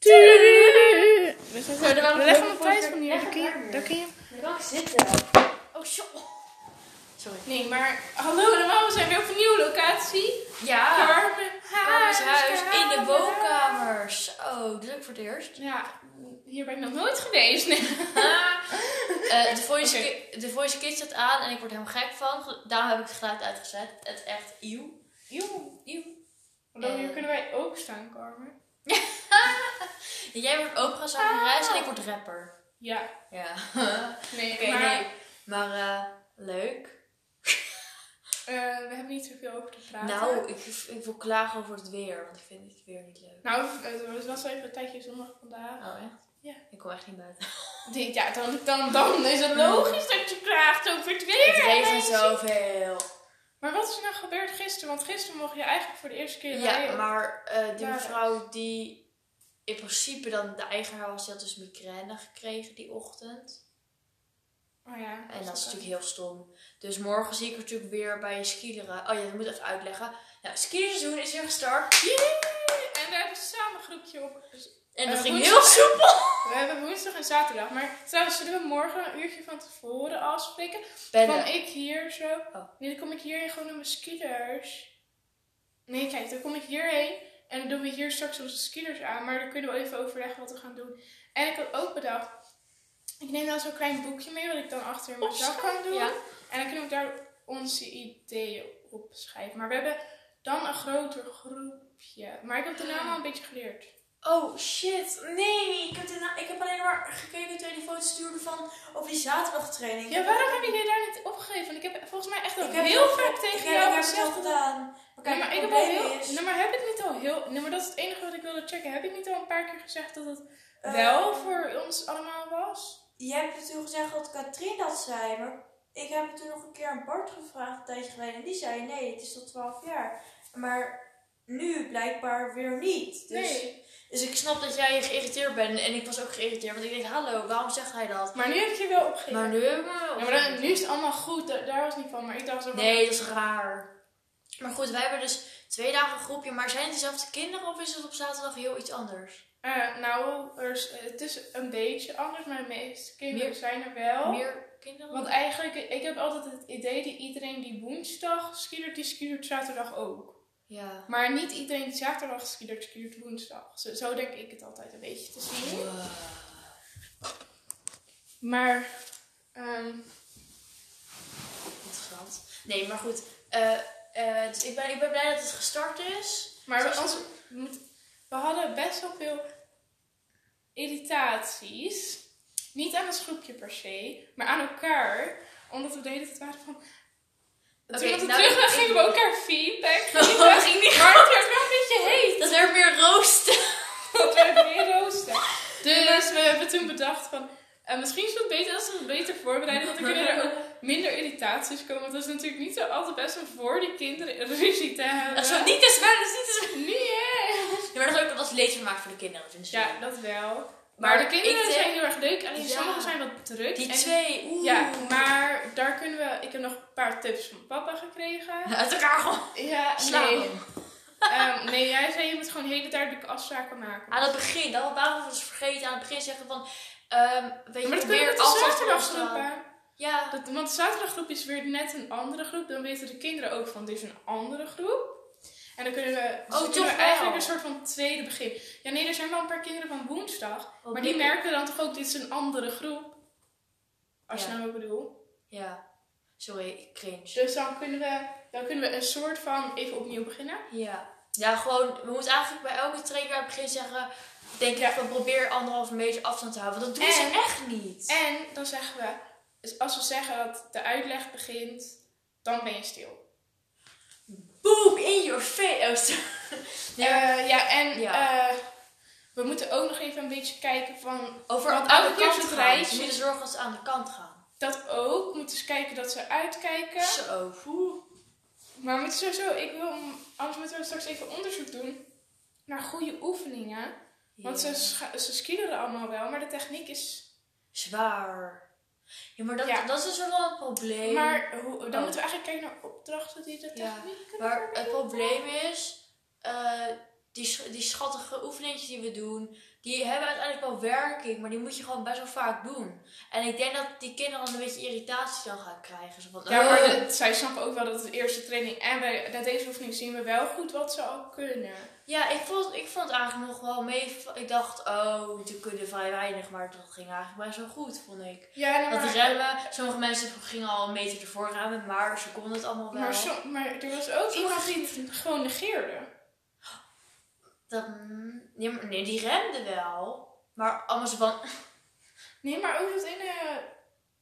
We we leggen hem thuis voor- van hier. Daar kun je. Dan kan ik zitten. Oh, zo. Sorry. Nee, maar hallo allemaal, we zijn weer op een nieuwe locatie. Ja. Carmen Carmen's huis in de woonkamer. Zo, dit is ook voor het eerst. Ja, hier ben ik nog nooit geweest. Nee. Eh, de, voice de voice kit staat aan en ik word helemaal gek van. Daarom heb ik het geluid uitgezet. Het is echt eeuw. Joe. Eeuw. Hallo, hier Eh. kunnen wij ook staan, Carmen. Jij wordt operazangeres en ik word rapper. Ja, Ja. nee, maar nee. Maar eh, leuk. eh, we hebben niet zoveel over te praten. Nou, ik, ik wil klagen over het weer, want ik vind het weer niet leuk. Nou, het was wel even een tijdje zonnig vandaag. Oh, echt? Ja. Ik kom echt niet buiten. Nee, Ja, dan, dan, dan is het logisch dat je klaagt over het weer. Het regent zoveel. Maar wat is er nou gebeurd gisteren? Want gisteren mocht je eigenlijk voor de eerste keer Ja, rijden. maar eh, die Daar- mevrouw die in principe dan de eigenaar was, die had dus migraine gekregen die ochtend. Oh ja. En dat is natuurlijk heel stom. Dus morgen zie ik haar natuurlijk weer bij skileren. Oh ja, dat moet ik even uitleggen. Nou, skiseizoen is weer gestart. Yay! En we hebben samen een groepje op. En dat Eh, ging heel soepel. We hebben woensdag en zaterdag. Maar trouwens, zullen we morgen een uurtje van tevoren afspreken? Ben Dan kom ik hier zo. Oh. Nee, dan kom ik hierheen gewoon naar mijn skiers. Nee, kijk, dan kom ik hierheen. En dan doen we hier straks onze skiers aan. Maar dan kunnen we even overleggen wat we gaan doen. En ik had ook bedacht. Ik neem dan zo'n klein boekje mee. Wat ik dan achter in mijn zak kan doen. Ja. En dan kunnen we daar onze ideeën op schrijven. Maar we hebben dan een groter groepje. Maar ik heb de naam al een beetje geleerd. Oh shit, nee. Ik heb, ik heb alleen maar gekeken toen je die foto stuurde van over die zaterdagtraining. Ja, waarom heb je daar niet opgegeven? Want ik heb volgens mij echt al Ik heb heel het- vaak tegen jou het gezegd. gedaan. Maar Nee, maar ik het heb al heel. Nee, maar heb ik niet al heel. Nee, maar dat is het enige wat ik wilde checken. Heb ik niet al een paar keer gezegd dat het Eh, wel voor ons allemaal was? Jij hebt natuurlijk gezegd dat Katrien dat zei, maar ik heb toen nog een keer aan Bart gevraagd een tijdje geleden. En die zei nee, het is tot 12 jaar. Maar nu blijkbaar weer niet. Dus, Nee. Dus ik snap dat jij geïrriteerd bent en ik was ook geïrriteerd. Want ik denk, hallo, waarom zegt hij dat? Maar nu heb je wel opgegeven. Maar nu. Ja, maar dan- nu is het allemaal goed. Daar, daar was het niet van. Maar ik dacht zo van. Nee, dat is raar. Maar goed, wij hebben dus twee dagen een groepje. Maar zijn het dezelfde kinderen of is het op zaterdag heel iets anders? eh, nou, er is, het is een beetje anders. Maar de meeste kinderen Meer- zijn er wel. Meer kinderen? Want eigenlijk, ik heb altijd het idee dat iedereen die woensdag skiert, die skiert zaterdag ook. Ja. Maar niet iedereen die zaterdag skiert, skiert woensdag. Zo, zo denk ik het altijd een beetje te zien. Maar, ehm, Interessant. Nee, maar goed. eh, eh, dus ik, ben, ik ben blij dat het gestart is. maar we, we, hadden best wel veel irritaties. Niet aan het groepje per se, maar aan elkaar. Omdat we de hele tijd waren van... Oké, Toen we nou, terug gingen we elkaar feedback geven. dat ging niet Maar het werd wel een beetje heet. Dat er meer roosten. Dat werd weer roosten. Dus we hebben toen bedacht van... eh, misschien is het beter als we het beter voorbereiden. Want dan kunnen er ook minder irritaties komen. Want het is natuurlijk niet zo altijd best om voor die kinderen ruzie te hebben. Dat is wel niet te zwaar, dat is niet te zwaar. Nee, hè? Ja, maar dat is ook dat is leedvermaak voor de kinderen. Ze. Ja, dat wel. Maar, Maar de kinderen denk- zijn heel erg leuk. Alleen Ja. sommigen zijn wat druk. Die En- twee, oeh. Ja, maar daar kunnen we... Ik heb nog een paar tips van papa gekregen. Uit elkaar gewoon Ja, slaan. nee. Ehm, nee, jij zei je moet gewoon hele duidelijke afspraken maken. Aan het begin, dat waren we dus vergeten. Aan het begin zeggen van, ehm weet je, maar afstaan. hè? Ja, Dat, want de zaterdaggroep is weer net een andere groep. Dan weten de kinderen ook van dit is een andere groep. En dan kunnen we, dus Oh, kunnen we eigenlijk een soort van tweede begin. Ja, nee, er zijn wel een paar kinderen van woensdag. Oh, maar die merken dan toch ook, dit is een andere groep. Als Ja. je nou wat bedoelt. ja. Sorry, ik cringe. Dus dan kunnen, we, dan kunnen we een soort van even opnieuw beginnen. Ja. Ja, gewoon, we moeten eigenlijk bij elke trainer aan het begin zeggen, denk Ja. van probeer anderhalve meter afstand te houden. Want dat doen En- ze echt niet. En dan zeggen we, dus als we zeggen dat de uitleg begint, dan ben je stil. Boom, in your face. Ja, Eh, ja, en Ja. eh, we moeten ook nog even een beetje kijken van over aan de kant het gaan. Ze moeten zorgen dat ze aan de kant gaan. Dat ook. We moeten eens kijken dat ze uitkijken. Zo. Oeh. Maar moeten sowieso, ik wil, anders moeten we straks even onderzoek doen naar goede oefeningen. Want Ja. ze, ze allemaal wel, maar de techniek is... Zwaar. Ja, maar dat, Ja. dat is dus wel een probleem. Maar hoe, dan Oh. moeten we eigenlijk kijken naar opdrachten die de Ja, techniek kunnen Maar het probleem is, eh, die, die schattige oefeningetjes die we doen, die hebben uiteindelijk wel werking, maar die moet je gewoon best wel vaak doen. En ik denk dat die kinderen dan een beetje irritatie dan gaan krijgen. Zo van, Ja, maar "Oh." zij snappen ook wel dat het de eerste training en bij na deze oefening zien we wel goed wat ze al kunnen. Ja, ik vond, ik vond het eigenlijk nog wel mee. Ik dacht, oh, ze kunnen vrij weinig, maar dat ging eigenlijk best wel goed, vond ik. Ja, nee, maar, die remmen, sommige mensen gingen al een meter ervoor remmen, maar ze konden het allemaal wel. maar, som- maar er was ook iemand die het gewoon negeerde. Maar nee, die remde wel. Maar allemaal zo van, Nee, maar ook dat ene...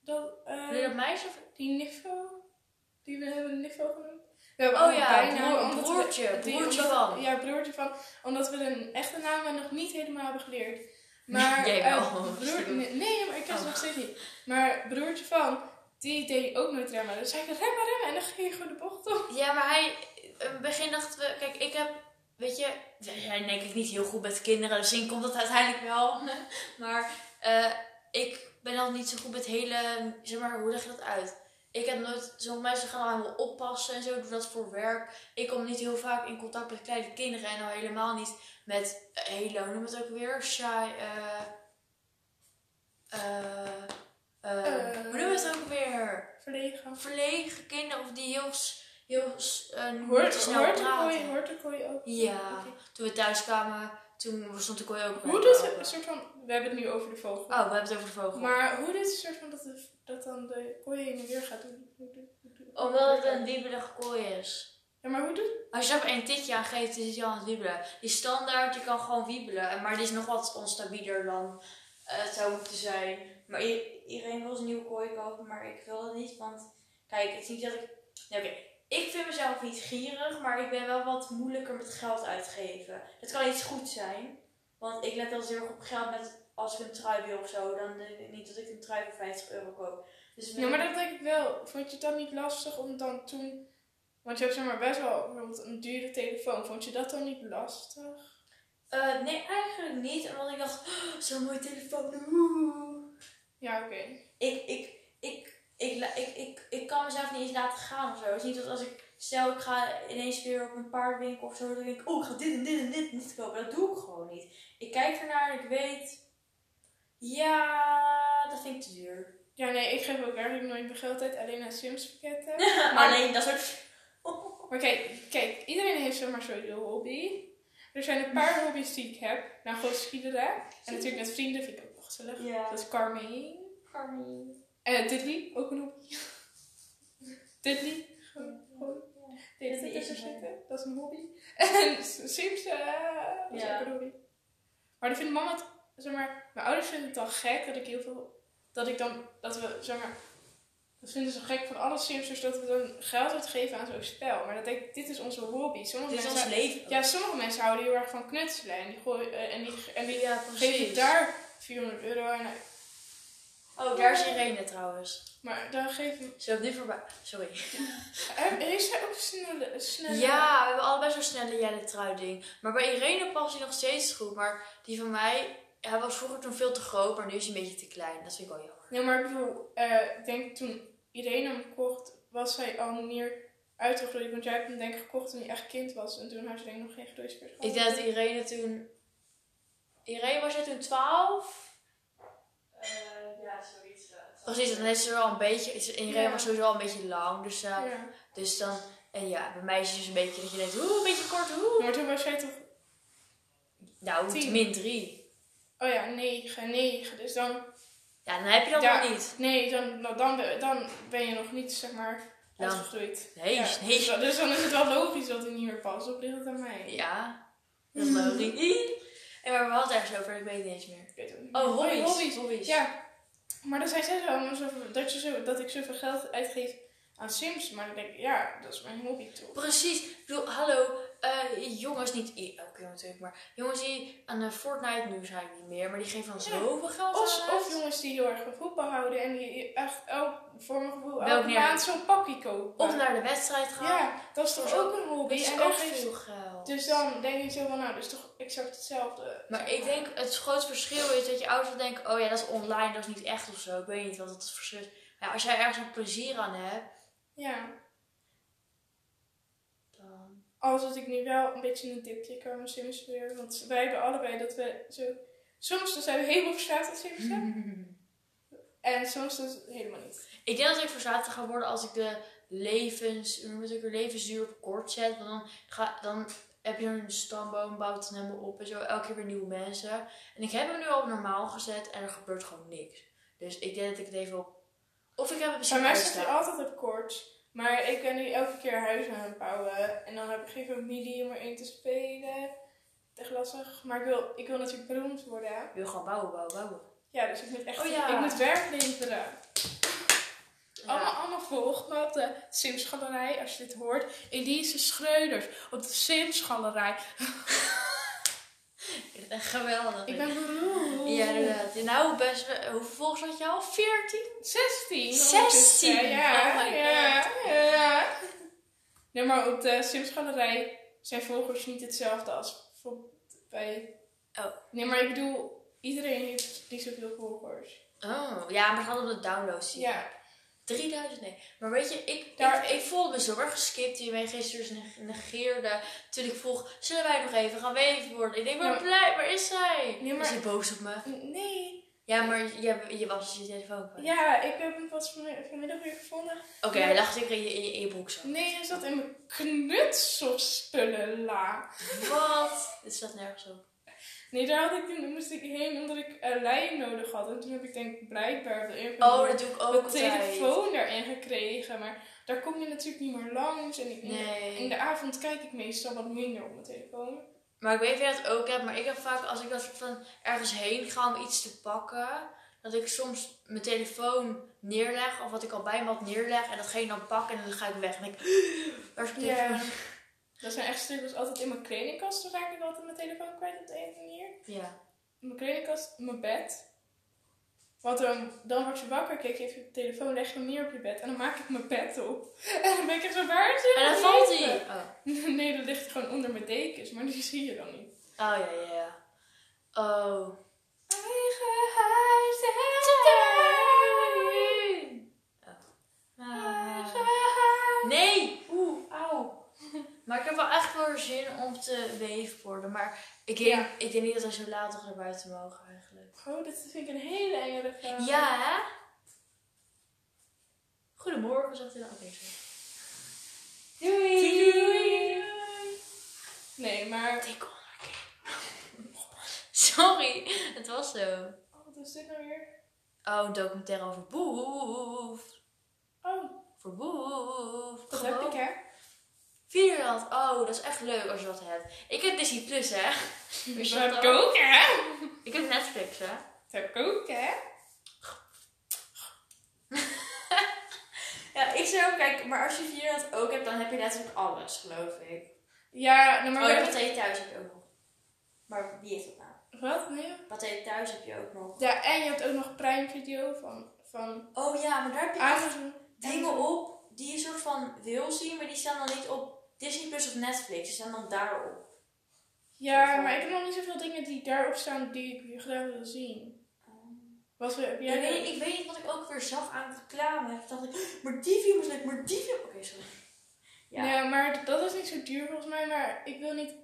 Dat, eh, dat meisje? of- die Niffo, die we hebben Niffo genoemd. We hebben Oh ja, broer- we- broertje, die- broertje omdat- van. Ja, broertje van. Omdat we de echte namen nog niet helemaal hebben geleerd. Maar, Jij eh, wel. broer, nee, nee, maar ik ken ze Oh. nog steeds niet. Maar broertje van, die deed ook nooit remmen. Dus zei ik, remmen, remmen. En dan ging je gewoon de bocht op. Ja, maar hij, in het begin dachten we, kijk, ik heb, weet je, we zijn denk ik niet heel goed met kinderen, dus misschien komt dat uiteindelijk wel. Maar eh, ik ben al niet zo goed met hele, zeg maar, hoe leg je dat uit? Ik heb nooit, sommige mensen gaan al helemaal oppassen en zo, doen dat voor werk. Ik kom niet heel vaak in contact met kleine kinderen en al helemaal niet met eh, hele, hoe noem het ook weer? Shy, eh, eh, eh, Eh. hoe noem het ook weer? Verlegen. verlegen kinderen of die heel, heel niet Hoort, snel hoort, de kooi, hoort de kooi ook? Ja, toen we thuis kwamen, toen stond de kooi ook. Hoe doet open. een soort van, we hebben het nu over de vogel. Oh, we hebben het over de vogel. Maar hoe dit een soort van dat, de, dat dan de kooi heen en weer gaat doen? Doet- doet- Omdat het een wiebelige kooi is. Ja, maar hoe doet Als je er één tikje aan geeft, is hij al aan het wiebelen. Die standaard, die kan gewoon wiebelen. En- Maar die is nog wat onstabieler dan eh, het zou moeten zijn. Maar iedereen wil zijn nieuwe kooi kopen, maar ik wil dat niet. Want kijk, het is niet dat ik... Nee, oké. Ik vind mezelf niet gierig, maar ik ben wel wat moeilijker met geld uitgeven. Dat kan iets goed zijn. Want ik let heel erg op geld met... Als ik een trui wil of zo, dan denk ik niet dat ik een trui voor 50 euro koop. Dus Ja, maar dat denk ik wel. Vond je het dan niet lastig om dan toen... Want je hebt zeg maar best wel bijvoorbeeld een dure telefoon. Vond je dat dan niet lastig? Eh, nee, eigenlijk niet. Omdat ik dacht, oh, zo'n mooie telefoon. Oeh. Ja, oké. ik, ik, ik, ik, ik, ik, ik kan mezelf niet eens laten gaan of zo. Het is niet dat als ik, stel ik ga ineens weer op een paardwinkel of zo, dan denk ik, oh, ik ga dit en dit en dit niet kopen. Dat doe ik gewoon niet. Ik kijk ernaar en ik weet, ja, dat vind ik te duur. Ja, nee, ik geef ook eigenlijk nooit mijn geld uit. Alleen aan Sims pakketten. Alleen dat soort... Maar kijk, kijk, iedereen heeft zomaar zo'n hobby. Er zijn een paar hobby's die ik heb. Nou, gewoon. En natuurlijk met vrienden vind ik ook nog gezellig. Ja. Dat is Carmine. Carmine. En Diddley, ook een hobby. Diddley. Gewoon, Diddley is zitten. Dat is een hobby. En Sims, eh, dat is Ja. ook een hobby. Maar dan vindt mama het, zeg maar, mijn ouders vinden het dan gek dat ik heel veel, dat ik dan, dat we, zeg maar, dat vinden ze gek van alle Simsers dat we dan geld uitgeven aan zo'n spel. Maar dat denk ik, dit is onze hobby. Sommige Dit is mensen, ons leven. ja, sommige mensen houden heel erg van knutselen en die, gooien, eh, en die, en die ja geven daar 400 euro aan. Oh, daar is Irene trouwens. Maar dan geven, Ze loopt nu voorbij. Sorry. eh, heeft zij ook snelle, snelle Ja, we hebben allebei zo'n snelle Jelle trui ding. Maar bij Irene past hij nog steeds goed. Maar die van mij, hij was vroeger toen veel te groot, maar nu is hij een beetje te klein. Dat vind ik wel jammer. Ja, maar ik bedoel, eh, ik denk toen Irene hem kocht, was zij al meer uitgegroeid. Want jij hebt hem denk ik gekocht toen hij echt kind was. En toen had je denk ik nog geen groeispeers gehad. Ik denk dat Irene toen... Irene was jij toen 12? Ja, zoiets. Precies, dan is ze wel een beetje... is- Irene Ja. was sowieso al een beetje lang. Dus, Ja. dus dan... En ja, bij meisjes is een beetje dat je denkt, oeh, een beetje kort, oeh. Maar toen was jij toch, Nou, Tien. min 3. oh ja, 9, 9. Dus dan, Ja, dan heb je dat Ja. nog niet. nee, dan, dan, dan, ben- dan ben je nog niet, zeg maar, Dan- uitgegroeid. Nee, Ja, nee. Dus, dan- dus dan is het wel logisch dat hij niet meer past. Of ligt het aan mij? Ja, dat is logisch. En maar we hadden het ergens over, ik weet het niet eens meer. Ik weet het niet. Oh, hobby's. hobby's. hobby's. Ja, maar dan zei maar zo- dat, je zo, dat ik zoveel geld uitgeef aan Sims. Maar dan denk ik, ja, dat is mijn hobby toch. Precies. Ik bedoel, hallo, eh, jongens, niet elke jongen natuurlijk, maar jongens die aan de Fortnite nu zijn niet meer, maar die geven dan zoveel geld Of, aan of jongens die heel erg van voetbal houden en die echt elk, voor mijn gevoel elke maand zo'n pakje kopen. Of naar de wedstrijd gaan. Ja, dat is toch Dat ook een hobby. Dat is en ook geeft- veel geld. Dus dan denk ik zo van, nou, dat is toch exact hetzelfde. Maar ik denk, het grootste verschil is dat je ouders denken, oh ja, dat is online, dat is niet echt of zo. Ik weet niet wat het verschil is. Ja, als jij ergens een plezier aan hebt, Ja. Al zat ik nu wel een beetje in een dipje qua mijn Sims weer. Want wij hebben allebei dat we zo... Soms dan zijn we helemaal verslaafd aan Sims. En soms dus helemaal niet. Ik denk dat ik verslaafd ga worden als ik de levens, hoe moet ik er levensduur op kort zet. Want dan, ga, dan heb je een stamboom, bouwt het helemaal op en zo. Elke keer weer nieuwe mensen. En ik heb hem nu al op normaal gezet en er gebeurt gewoon niks. Dus ik denk dat ik het even op... Of ik heb het misschien mij staat hij uitstaan. altijd op kort. Maar ik ben nu elke keer huis aan het bouwen. En dan heb ik geen familie om erin te spelen. Echt lastig. Maar ik wil, ik wil natuurlijk beroemd worden. Ik wil gewoon bouwen, bouwen, bouwen. Ja, dus ik moet echt Oh ja. ik moet werk leveren. Allemaal, Ja. allemaal volg me op de Sims Galerij, als je dit hoort. Elise Schreuders op de Sims Galerij. Ik vind het echt geweldig. Ik ben beroemd. Ja, inderdaad. Nou, best. Hoeveel volgers had je al? 14? 16. 16? ondertussen. Ja, Oh my ja, ja. Nee, maar op de Sims Galerij zijn volgers niet hetzelfde als bij... Oh. Nee, maar ik bedoel, iedereen heeft niet zoveel volgers. Oh, ja, maar het gaat om de downloads. Ja, 3000, nee. Maar weet je, ik, Daar- ik, ik voelde me zo erg geskipt je mij gisteren dus negeerde. Toen ik vroeg, zullen wij nog even gaan weven worden? Ik denk, maar blij, waar is zij? Nee, maar- Is hij boos op me? nee. Ja, maar je, je was dus je telefoon kwijt. Ja, ik heb hem pas van- vanmiddag weer gevonden. Oké, hij lag zeker in je, in je, in je broekzak. Nee, hij zat in mijn knutselspullenla. Wat? Dit staat nergens op. Nee, daar had ik, toen moest ik heen omdat ik een lijn nodig had. En toen heb ik denk ik blijkbaar op de Oh, dat doe ik ook telefoon daarin gekregen. Maar daar kom je natuurlijk niet meer langs. En ik, Nee. in de avond kijk ik meestal wat minder op mijn telefoon. Maar ik weet of jij dat ook hebt, maar ik heb vaak als ik dat soort van ergens heen ga om iets te pakken, dat ik soms mijn telefoon neerleg of wat ik al bij me had neerleg en dat je dan pakken en dan ga ik weg. En denk ik, waar is mijn Ja. telefoon? Dat zijn echt stukjes altijd in mijn kledingkast. Dan raak ik altijd mijn telefoon kwijt op de een. Ja. Mijn kledingkast, in mijn bed. Want dan, dan word je wakker, kijk je even op je telefoon, leg je hem neer op je bed. En dan maak ik mijn bed op. En dan ben ik echt zo, waar is? En dan valt hij. Oh. Nee, dat ligt gewoon onder mijn dekens, maar die zie je dan niet. oh ja, ja, ja. Oh. Eigen huis en Ah. Eigen huis. Nee! Oeh, auw. Maar ik heb wel echt wel zin om te weefborden. Maar ik denk, Ja. ik denk niet dat we zo laat nog naar buiten mogen eigenlijk. Oh, dit vind ik een hele enge reclame. Ja, hè? Goedemorgen, zegt hij dan. Oké, sorry. Doei! Doei. Nee, maar... Tik Sorry, het was zo. Oh, wat is dit nou weer? Oh, een documentaire over boef. Oh, Voor boef. dat heb ik hè. Videoland. Oh, dat is echt leuk als je dat hebt. Ik heb Disney Plus, hè. Je Dat heb ik ook hè. Ik heb Netflix, hè. Dat heb ik ook hè. Ja, ik zou ook kijken, maar als je Videoland ook hebt, dan heb je letterlijk alles, geloof ik. Ja, nou, maar... oh, ja, Pathé thuis heb je ook nog. Maar wie heeft dat nou? Wat? Nee? Pathé thuis heb je ook nog. Ja, en je hebt ook nog Prime Video van, van Oh ja, maar daar heb je Amazon. dingen op die je soort van wil zien, maar die staan dan niet op Disney Plus of Netflix. Die staan dan daarop. Ja, maar ik heb nog niet zoveel dingen die daarop staan die ik graag wil zien. Wat heb jij ik, weet, ik weet niet wat ik ook weer zag aan het reclame. Ik dacht, ik, maar die film is leuk, maar die film... Oké, sorry. Ja. Ja, maar dat is niet zo duur volgens mij, maar ik wil niet...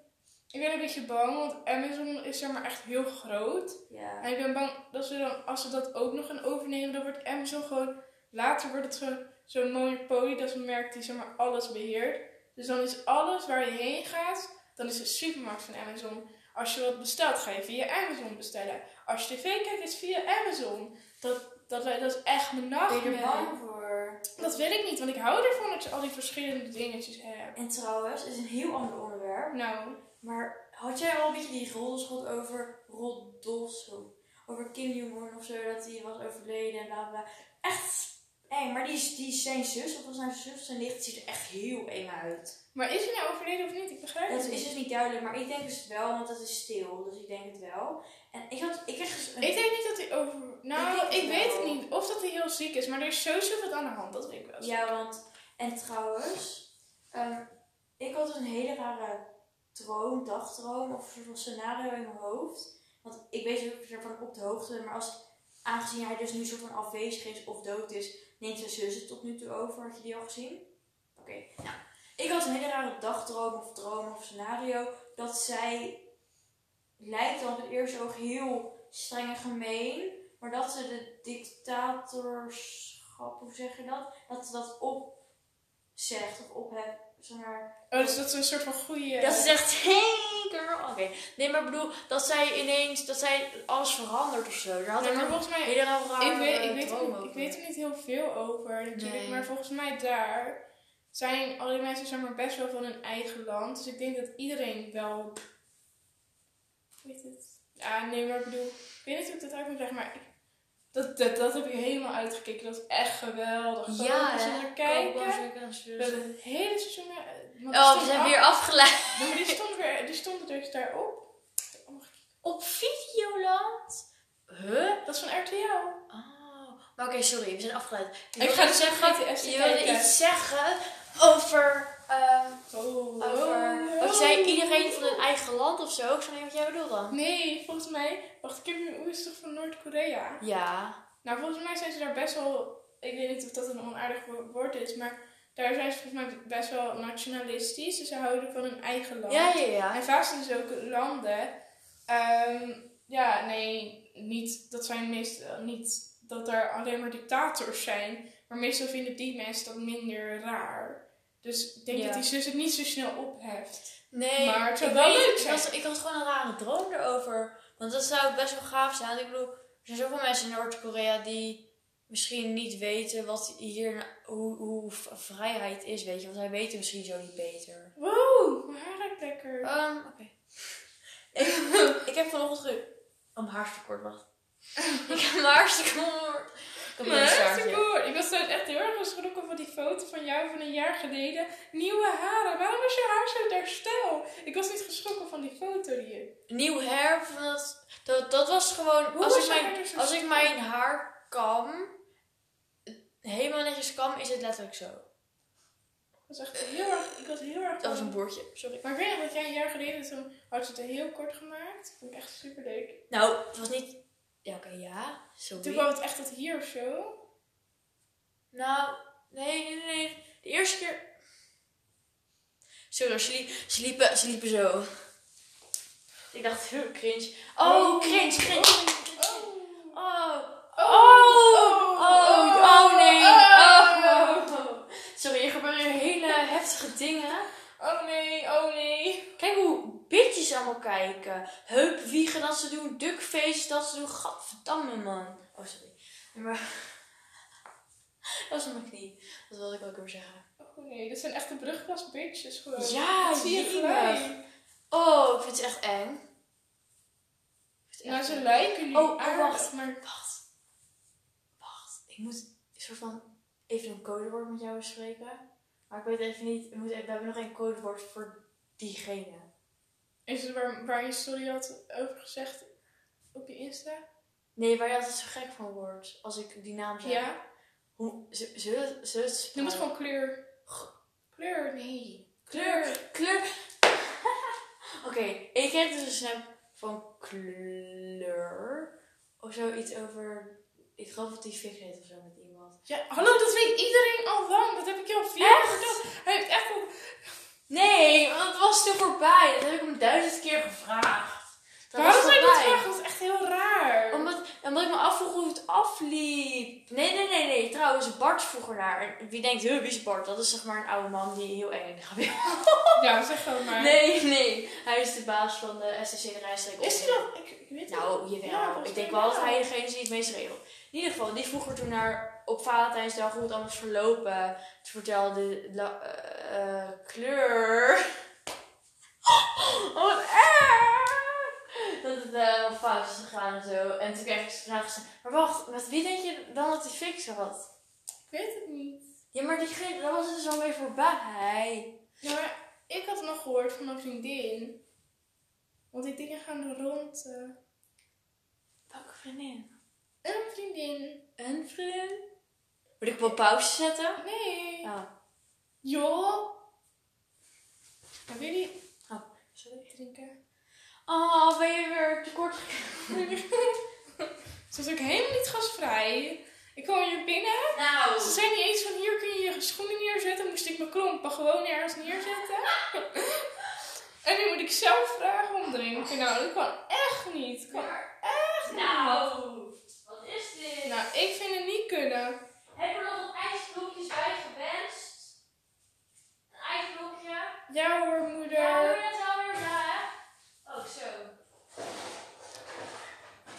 Ik ben een beetje bang, want Amazon is zeg maar echt heel groot. Ja. En ik ben bang dat ze dan, als ze dat ook nog gaan overnemen, dan wordt Amazon gewoon... Later wordt het zo'n monopolie, dat is een merk die zeg maar alles beheert. Dus dan is alles waar je heen gaat, dan is de supermarkt van Amazon. Als je wat bestelt, ga je via Amazon bestellen. Als je tv kijkt, is via Amazon. Dat, dat, dat is echt mijn Ben je er bang voor? Dat wil ik niet, want ik hou ervan dat je al die verschillende dingetjes hebt. En trouwens, het is een heel ander onderwerp. Nou, Maar had jij al een beetje die roddelschot over Roddos, zo, over Kim Jong-un of zo, dat hij was overleden en bla bla. Echt eng. Maar die, is- die is zijn zus, of was zijn zus, zijn nicht, ziet er echt heel eng uit. maar is hij nou overleden of niet? Ik begrijp Dat het is niet. dus niet duidelijk, maar ik denk dus wel, want het is stil, dus ik denk het wel. En ik had, ik kreeg dus een... Ik denk niet dat hij over... Nou, Ik ik, het weet wel. het niet. Of dat hij heel ziek is, maar er is sowieso wat aan de hand. Dat weet ik wel. Ja, want... En trouwens, ehm, ik had dus een hele rare droom, dagdroom of een scenario in mijn hoofd. Want ik weet ook ervan op de hoogte, maar als, aangezien hij dus nu soort van afwezig is of dood is, neemt zijn zus het tot nu toe over. Had je die al gezien? Oké, nou. Ik had een hele rare dagdroom of droom of scenario. Dat zij lijkt dan op het eerste oog heel streng en gemeen. Maar dat ze de dictatorschap, hoe zeg je dat? Dat ze dat opzegt of opheft. Zeg maar, Oh, dus dat is een soort van goede... dat ze zegt, hey girl. Oké, nee, maar ik bedoel dat zij ineens, dat zij alles verandert of zo. Daar had Nee, maar volgens mij... Ik weet, ik, weet er, ik weet er niet heel veel over natuurlijk, Nee. maar volgens mij daar zijn al die mensen zeg maar, best wel van hun eigen land. Dus ik denk dat iedereen wel. Heet het? Ja, nee, maar ik bedoel, ik weet niet hoe ik dat uit moet leggen, maar ik, dat, dat, dat heb ik helemaal uitgekeken. Dat is echt geweldig. Zo Ja, als je naar kijken. Kijken. Dat het hele seizoen. die Oh, we zijn af- weer afgeleid. Maar die stond, weer, die stond dus daarop. Oh, Op Videoland? Huh? Dat is van RTL. Oh. Maar oké, sorry, we zijn afgeleid. Je Ik ga dus zeggen, je wilde iets zeggen over, ehm, Oh, over oh, wat je zei, iedereen van hun eigen land of zo. Ik snap niet wat jij bedoelt dan. Nee, volgens mij. Wacht, ik heb nu. Hoe is toch van Noord-Korea? Ja. Nou, volgens mij zijn ze daar best wel. Ik weet niet of dat een onaardig wo- woord is, maar daar zijn ze volgens mij best wel nationalistisch. Dus ze houden van hun eigen land. Ja, ja, ja. En vaak zijn ze ook landen. ehm, ja, nee, niet dat zijn meestal niet dat er alleen maar dictators zijn. Maar meestal vinden die mensen dat minder raar. Dus ik denk Ja. dat die zus het niet zo snel opheft. Nee, Maar het zou ik wel weet- leuk ik zijn. had, ik had gewoon een rare droom erover. Want dat zou best wel gaaf zijn. Ik bedoel, er zijn zoveel mensen in Noord-Korea die misschien niet weten wat hier, hoe, hoe vrijheid is, weet je. Want zij weten misschien zo niet beter. Wow, mijn haar ruikt lekker. Ehm, oké. ik, ik heb vanochtend ge... Oh, mijn haar is te kort, wacht. ik heb mijn haar te kort. Ik was toen echt heel erg geschrokken van die foto van jou van een jaar geleden. Nieuwe haren. Waarom is je haar zo herstel? Ik was niet geschrokken van die foto die je... Nieuw hair, dat, dat, dat was gewoon... Hoe Als is ik, mijn, haar als ik mijn haar kam, helemaal netjes kam, is het letterlijk zo. Ik was echt heel erg... Ik was heel erg... Dat was een boordje, sorry. Maar ik weet nog dat jij een jaar geleden toen had je het heel kort gemaakt. Vond ik echt super leuk. Nou, het was niet... Ja, oké, ja. Sorry. Toen kwam het echt tot hier of zo. Nou, nee, nee, nee. De eerste keer... Sorry, ze, liep, ze, liepen, ze liepen zo. Ik dacht, heel cringe. Oh, cringe, cringe. Oh. Oh. Oh. Oh, oh, oh nee. Oh. Sorry, er gebeuren hele heftige dingen. Oh nee, oh nee. Kijk hoe bitches allemaal kijken. Heupwiegen dat ze doen, duckface dat ze doen. Gadverdamme man. Oh, sorry. Maar... Dat was mijn knie. Dat wilde ik ook weer zeggen. Oh nee, dat zijn echt de brugklas bitches gewoon. Ja, dat zie je gelijk. Oh, ik vind ze echt eng. Nou, echt ze eng. lijken nu Oh, oh, wacht. maar... Wacht. Wacht. Ik moet een soort van even een codewoord met jou bespreken. Maar ik weet even niet. We, moeten, we hebben nog geen codewoord voor diegene. Is het waar, waar je sorry had over gezegd op je Insta? Nee, waar je altijd zo gek van wordt als ik die naam zeg. Ja. Hoe, zullen we het Noem het gewoon kleur. Kleur, nee. Kleur. Kleur. Oké, ik kreeg dus een snap van kleur. Of zoiets over. Ik geloof dat hij fik heet of zo met iemand. Ja, hallo, dat weet iedereen al lang. Dat heb ik je al vier keer verteld. Hij heeft echt. Nee, want het was toen voorbij. Dat heb ik hem duizend keer gevraagd. Dat Waarom zou je dat vragen? Dat is echt heel raar. Omdat, omdat ik me afvroeg hoe het afliep. Nee, nee, nee, nee. Trouwens, Bart vroeg ernaar. En wie denkt, wie is Bart? Dat is zeg maar een oude man die heel eng gaat Ja, zeg gewoon maar. Nee, nee. Hij is de baas van de STC de Rijstreek. Is hij dat? Ik, ik weet het Nou, jawel. Ja, ik denk wel dat hij degene is die het meest regelt. In ieder geval, die vroeg er toen naar op Valentijnsdag hoe het allemaal is verlopen. Toen vertelde la, eh, eh, kleur. Oh, wat erg! Dat het eh, wel fout is gegaan en zo. En toen kreeg ik de vraag gezegd, maar wacht, met wie denk je dan dat hij fix had? Ik weet het niet. Ja, maar diegene, dan was het dus alweer voorbij. Ja, maar ik had nog gehoord van een vriendin. Want die dingen gaan rond. eh, Welke vriendin? een vriendin. Een vriendin? Moet ik op pauze zetten? Nee. Ja. Joh. Maar wil je Oh, sorry. drinken? Oh, ben je weer tekort? Ze was ook helemaal niet gasvrij. Ik Ik kwam hier binnen. Nou, Ze zei niet eens van hier kun je je schoenen neerzetten. Moest ik mijn klompen gewoon ergens neerzetten. en nu moet ik zelf vragen om drinken. Nou, dat kan echt niet. Dat kan echt niet. nou, wat is dit? Nou, ik vind het niet kunnen. Heb je er nog wat ijsblokjes bij gewenst? Een ijsblokje? Ja hoor, Ja, moeder. je dat wel weer na, hè? Oh, zo.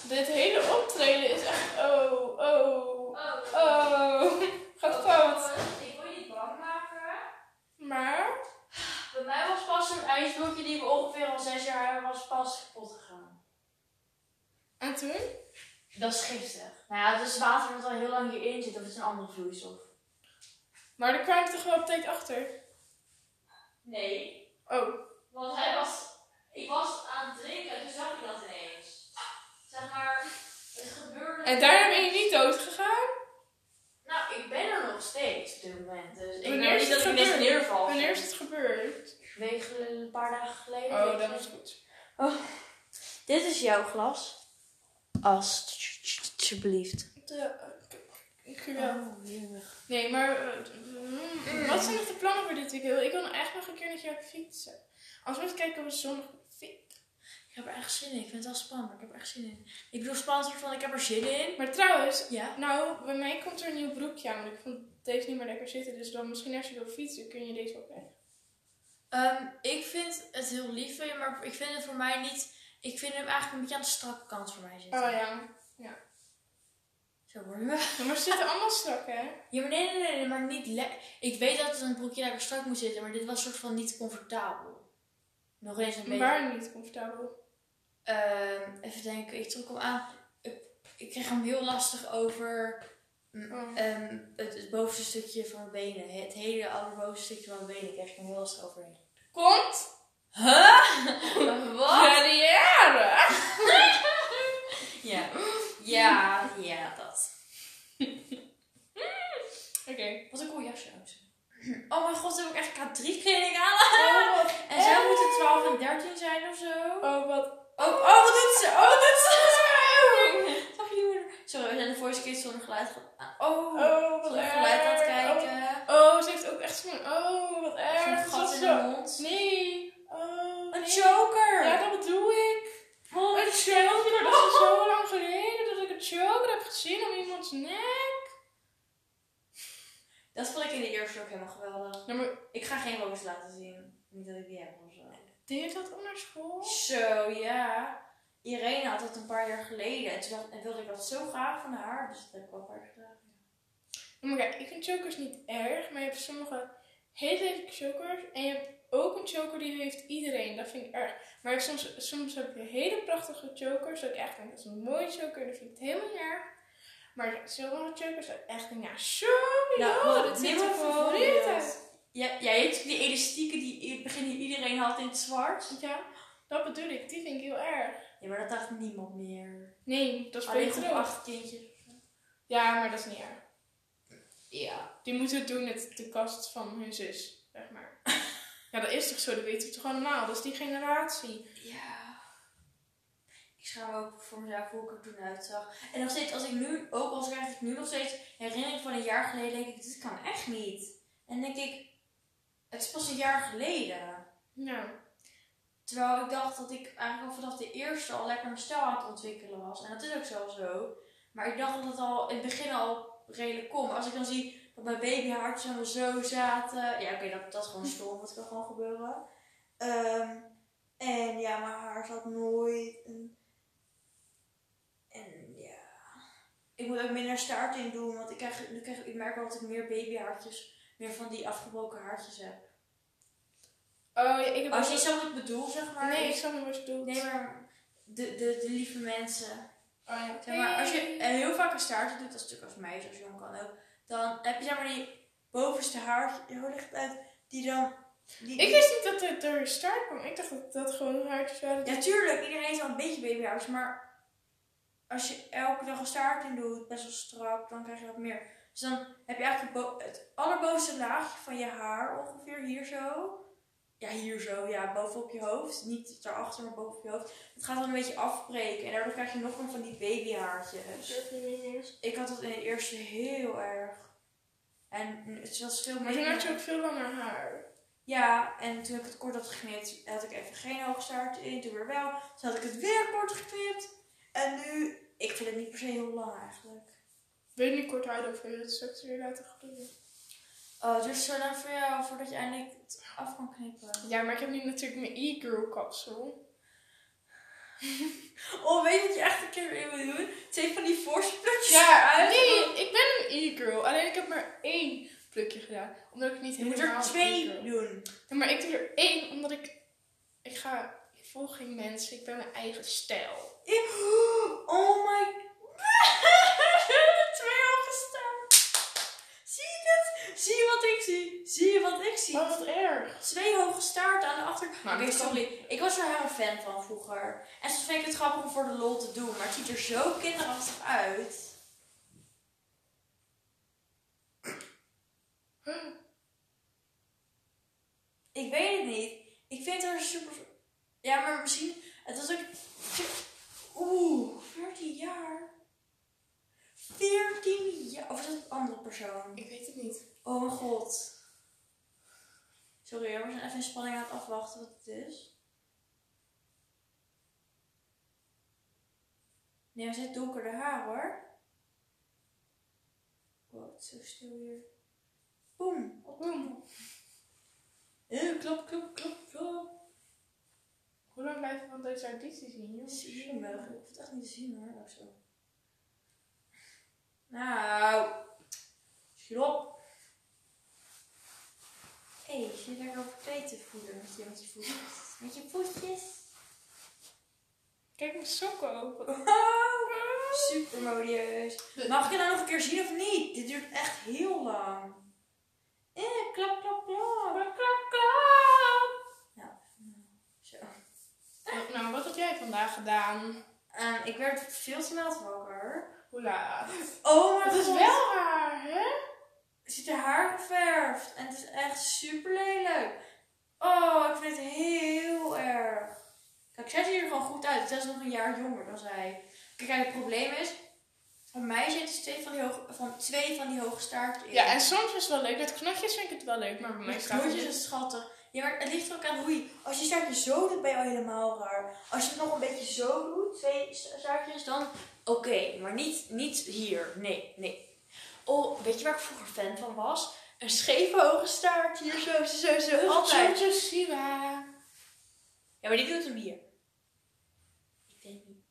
Dit hele optreden is echt... Oh, oh, Oh, oh. Gaat fout. Ik wil je niet bang maken. Maar... Bij mij was pas zo'n ijsblokje die we ongeveer al zes jaar hebben, was pas kapot gegaan. En toen? Dat is giftig. Nou ja, het is water wat al heel lang hierin zit, of het is een andere vloeistof. Maar daar kwam ik toch wel op tijd achter. Nee, Oh. want hij was... Ik was aan het drinken en toen zag ik dat ineens. Zeg maar, het gebeurde... En daarna ben je niet dood gegaan? Nou, ik ben er nog steeds op dit moment. Dus ik Wanneer weet niet dat ik gebeurd? neerval. Wanneer is het gebeurd? Wegen een paar dagen geleden. Oh, dat is goed. Dit is jouw glas. Alsjeblieft. Ik wel. Oh. Nee, maar eh, mm, wat zijn nog de plannen voor dit weekend? Ik wil echt nog een keer met jou fietsen. Als we eens kijken of we zondag fietsen. Ik heb er echt zin in. Ik vind het wel spannend, maar ik heb er echt zin in. Ik bedoel spannend van ik heb er zin in. Maar trouwens, Ja. nou, bij mij komt er een nieuw broekje aan. Want ik vond deze niet meer lekker zitten. Dus dan misschien als je wil fietsen, kun je deze wel krijgen. Ehm, ik vind het heel lief van je, maar ik vind het voor mij niet... Ik vind hem eigenlijk een beetje aan de strakke kant voor mij zitten. Oh ja. Zo worden we. Ja, maar ze zitten allemaal strak, hè? Ja, maar nee, nee, nee, nee, maar niet lekker. Ik weet dat het een broekje lekker strak moet zitten, maar dit was soort van niet comfortabel. Nog eens een beetje. Waar niet comfortabel. Ehm, even denken, ik trok hem aan. Ik, ik kreeg hem heel lastig over mm, Oh. ehm, het, het bovenste stukje van mijn benen. Het hele allerbovenste stukje van mijn benen kreeg ik hem heel lastig overheen. Komt? Huh? Wat? Carrière! Ja. Ja, ja, dat. Oké. Wat een cool jasje ook. Oh mijn god, heb ik echt K3 kleding aan. Oh, En zij erg. moeten 12 en 13 zijn of zo. Oh, wat... Oh, oh, wat doet ze? Oh, wat doet ze? Zag je die moeder? Sorry, we zijn de voice kids zonder geluid. Oh, Oh, wat erg. geluid aan het kijken. Oh, oh, ze heeft ook echt zo'n... Oh, wat erg. Zo'n Dat gat was in zo- de mond. Nee. Oh, Een nee. choker! Ja, dat bedoel ik. Wat? Een choker. Dat is zo lang geleden dat ik een choker heb gezien om iemands nek. Dat vond ik in de eerste ook helemaal geweldig. Maar Ik ga geen roos laten zien. Niet dat ik die heb of zo. deed je dat onder school? Zo, ja. Irene had dat een paar jaar geleden. En toen dacht, en wilde ik dat zo graag van haar. Dus dat heb ik wel keer gedaan. Maar kijk, ik vind chokers niet erg, maar je hebt sommige hele lelijke chokers. En je hebt ook een choker die heeft iedereen. Dat vind ik erg. Maar soms, soms heb je hele prachtige chokers. Dat ik echt denk, dat is een mooie choker. Dat vind ik het helemaal niet erg. Maar sommige chokers dat ik echt denk, ja, sorry Nou, dat er uit. Ja, jij weet die elastieken die in het begin iedereen had in het zwart. Ja, dat bedoel ik. Die vind ik heel erg. Ja, maar dat dacht niemand meer. Nee, dat is Alleen beter acht kindjes. Ja, maar dat is niet erg. Ja. Die moeten het doen met de kast van hun zus, zeg maar. ja, dat is toch zo, dat weten we toch allemaal. Dat is die generatie. Ja. Ik schaam ook voor mezelf hoe ik er toen uitzag. En nog steeds, als ik nu, ook als krijg ik nu nog steeds herinnering van een jaar geleden, denk ik, dit kan echt niet. En denk ik, het is pas een jaar geleden. Nou, Terwijl ik dacht dat ik eigenlijk al vanaf de eerste al lekker mijn stijl aan het ontwikkelen was. En dat is ook zo zo. Maar ik dacht dat het al in het begin al redelijk. Maar als ik dan zie dat mijn babyhaartjes allemaal zo zaten. Ja, oké, dat, dat is gewoon stom. Dat kan gewoon gebeuren. Ehm, en ja, mijn haar zat nooit. En, en ja. Ik moet ook minder staart in doen. Want ik, krijg, nu krijg, ik merk wel dat ik meer babyhaartjes, meer van die afgebroken haartjes heb. oh ja, ik heb Als ook- je zo wat ik bedoel, zeg maar. Nee, ik snap niet wat je bedoelt. Nee, maar de, de, de lieve mensen. Oh. Zeg maar, als je heel vaak een staartje doet, dat is natuurlijk als meisje, als jong kan ook. Dan heb je zeg maar die bovenste haartje, hoe ligt uit, die dan... Die, Ik wist niet dat het door je staart kwam. Ik dacht dat dat gewoon haartjes waren. Ja, tuurlijk, iedereen heeft wel een beetje babyhaars, maar als je elke dag een staart in doet, best wel strak, dan krijg je wat meer. Dus dan heb je eigenlijk het allerbovenste laagje van je haar, ongeveer hier zo. Ja, hier zo, ja, bovenop je hoofd. Niet daarachter, maar bovenop je hoofd. Het gaat dan een beetje afbreken. En daardoor krijg je nog meer van die babyhaartjes. Ik had dat in het eerste heel erg. En het was veel Maar meer. toen had je ook veel langer haar. Ja, en toen ik het kort had geknipt, had ik even geen hoogstaart in. Toen weer wel. Toen had ik het weer kort geknipt. En nu, ik vind het niet per se heel lang eigenlijk. Wil je niet kort houden of wil je het straks weer laten groeien? Oh, dus zo lang voor jou, voordat je eindelijk het af kan knippen. Ja, maar ik heb nu natuurlijk mijn e-girl kapsel. Oh, weet je wat je echt een keer in wil doen? Twee van die voorste plukjes Ja, eruit. nee, ik ben een e-girl. Alleen ik heb maar één plukje gedaan. Omdat ik niet Je moet helemaal er twee doen. Ja, maar ik doe er één omdat ik... Ik ga... Ik volg geen mensen. Ik ben mijn eigen stijl. Oh my... twee hooggestaan. Zie je het? Zie je wat ik zie? Zie je wat ik zie? Oh, wat erg. Twee hoge staarten aan de achter. Maar kan- sorry. Ik was er helemaal fan van vroeger. En soms vind ik het grappig om voor de lol te doen. Maar het ziet er zo kinderachtig uit. Ik weet het niet. Ik vind het er super... Ja, maar misschien... Het was ook... Oeh, 14 jaar. 14 jaar. Of is dat een andere persoon? Ik weet het niet. Oh mijn god. Sorry hoor, we zijn even in spanning aan het afwachten wat het is. Nee, hij zit donkerder haar hoor. Wow, het is zo stil hier. Boom. Boom. Eh, klop, klop, klop, klop. Hoe lang blijven we van deze auditie zien? joh? Zie je? Ik hoef het echt niet te zien hoor. Oh, zo. Nou. Schiet op. Hé, hey, zit je lekker verkleed te voelen met je, met je voetjes? Met je voetjes? Kijk mijn sokken open. Wow, super modieus. Mag je nou nog een keer zien of niet? Dit duurt echt heel lang. Eh, klap, klap, klap. Klap, klap, klap. Nou, nou, zo. Nou, wat heb jij vandaag gedaan? Ehm, ik werd veel te laat wakker. Hoe laat? Oh mijn Het is wel raar, hè? Het ziet er haar geverfd. En het is echt super lelijk. Oh, ik vind het heel erg. Kijk, zij ziet er gewoon goed uit. Zij is nog een jaar jonger dan zij. Kijk, kijk, het probleem is... Bij mij zitten twee van die hoge, van, twee van die hoge staarten in. Ja, en soms is het wel leuk. Met knotjes vind ik het wel leuk, maar bij mij staat knootjes het is schattig. Ja, maar het ligt er ook aan hoe je... Als je staartje zo doet, ben je al helemaal raar. Als je het nog een beetje zo doet, twee staartjes, dan... Oké, maar niet, niet hier. Nee, nee. Oh, weet je waar ik vroeger fan van was? Een scheve hoge staart. Hier zo, zo, zo, zo. Altijd. Jojo Siwa. Ja, maar die doet hem hier. Ik denk niet.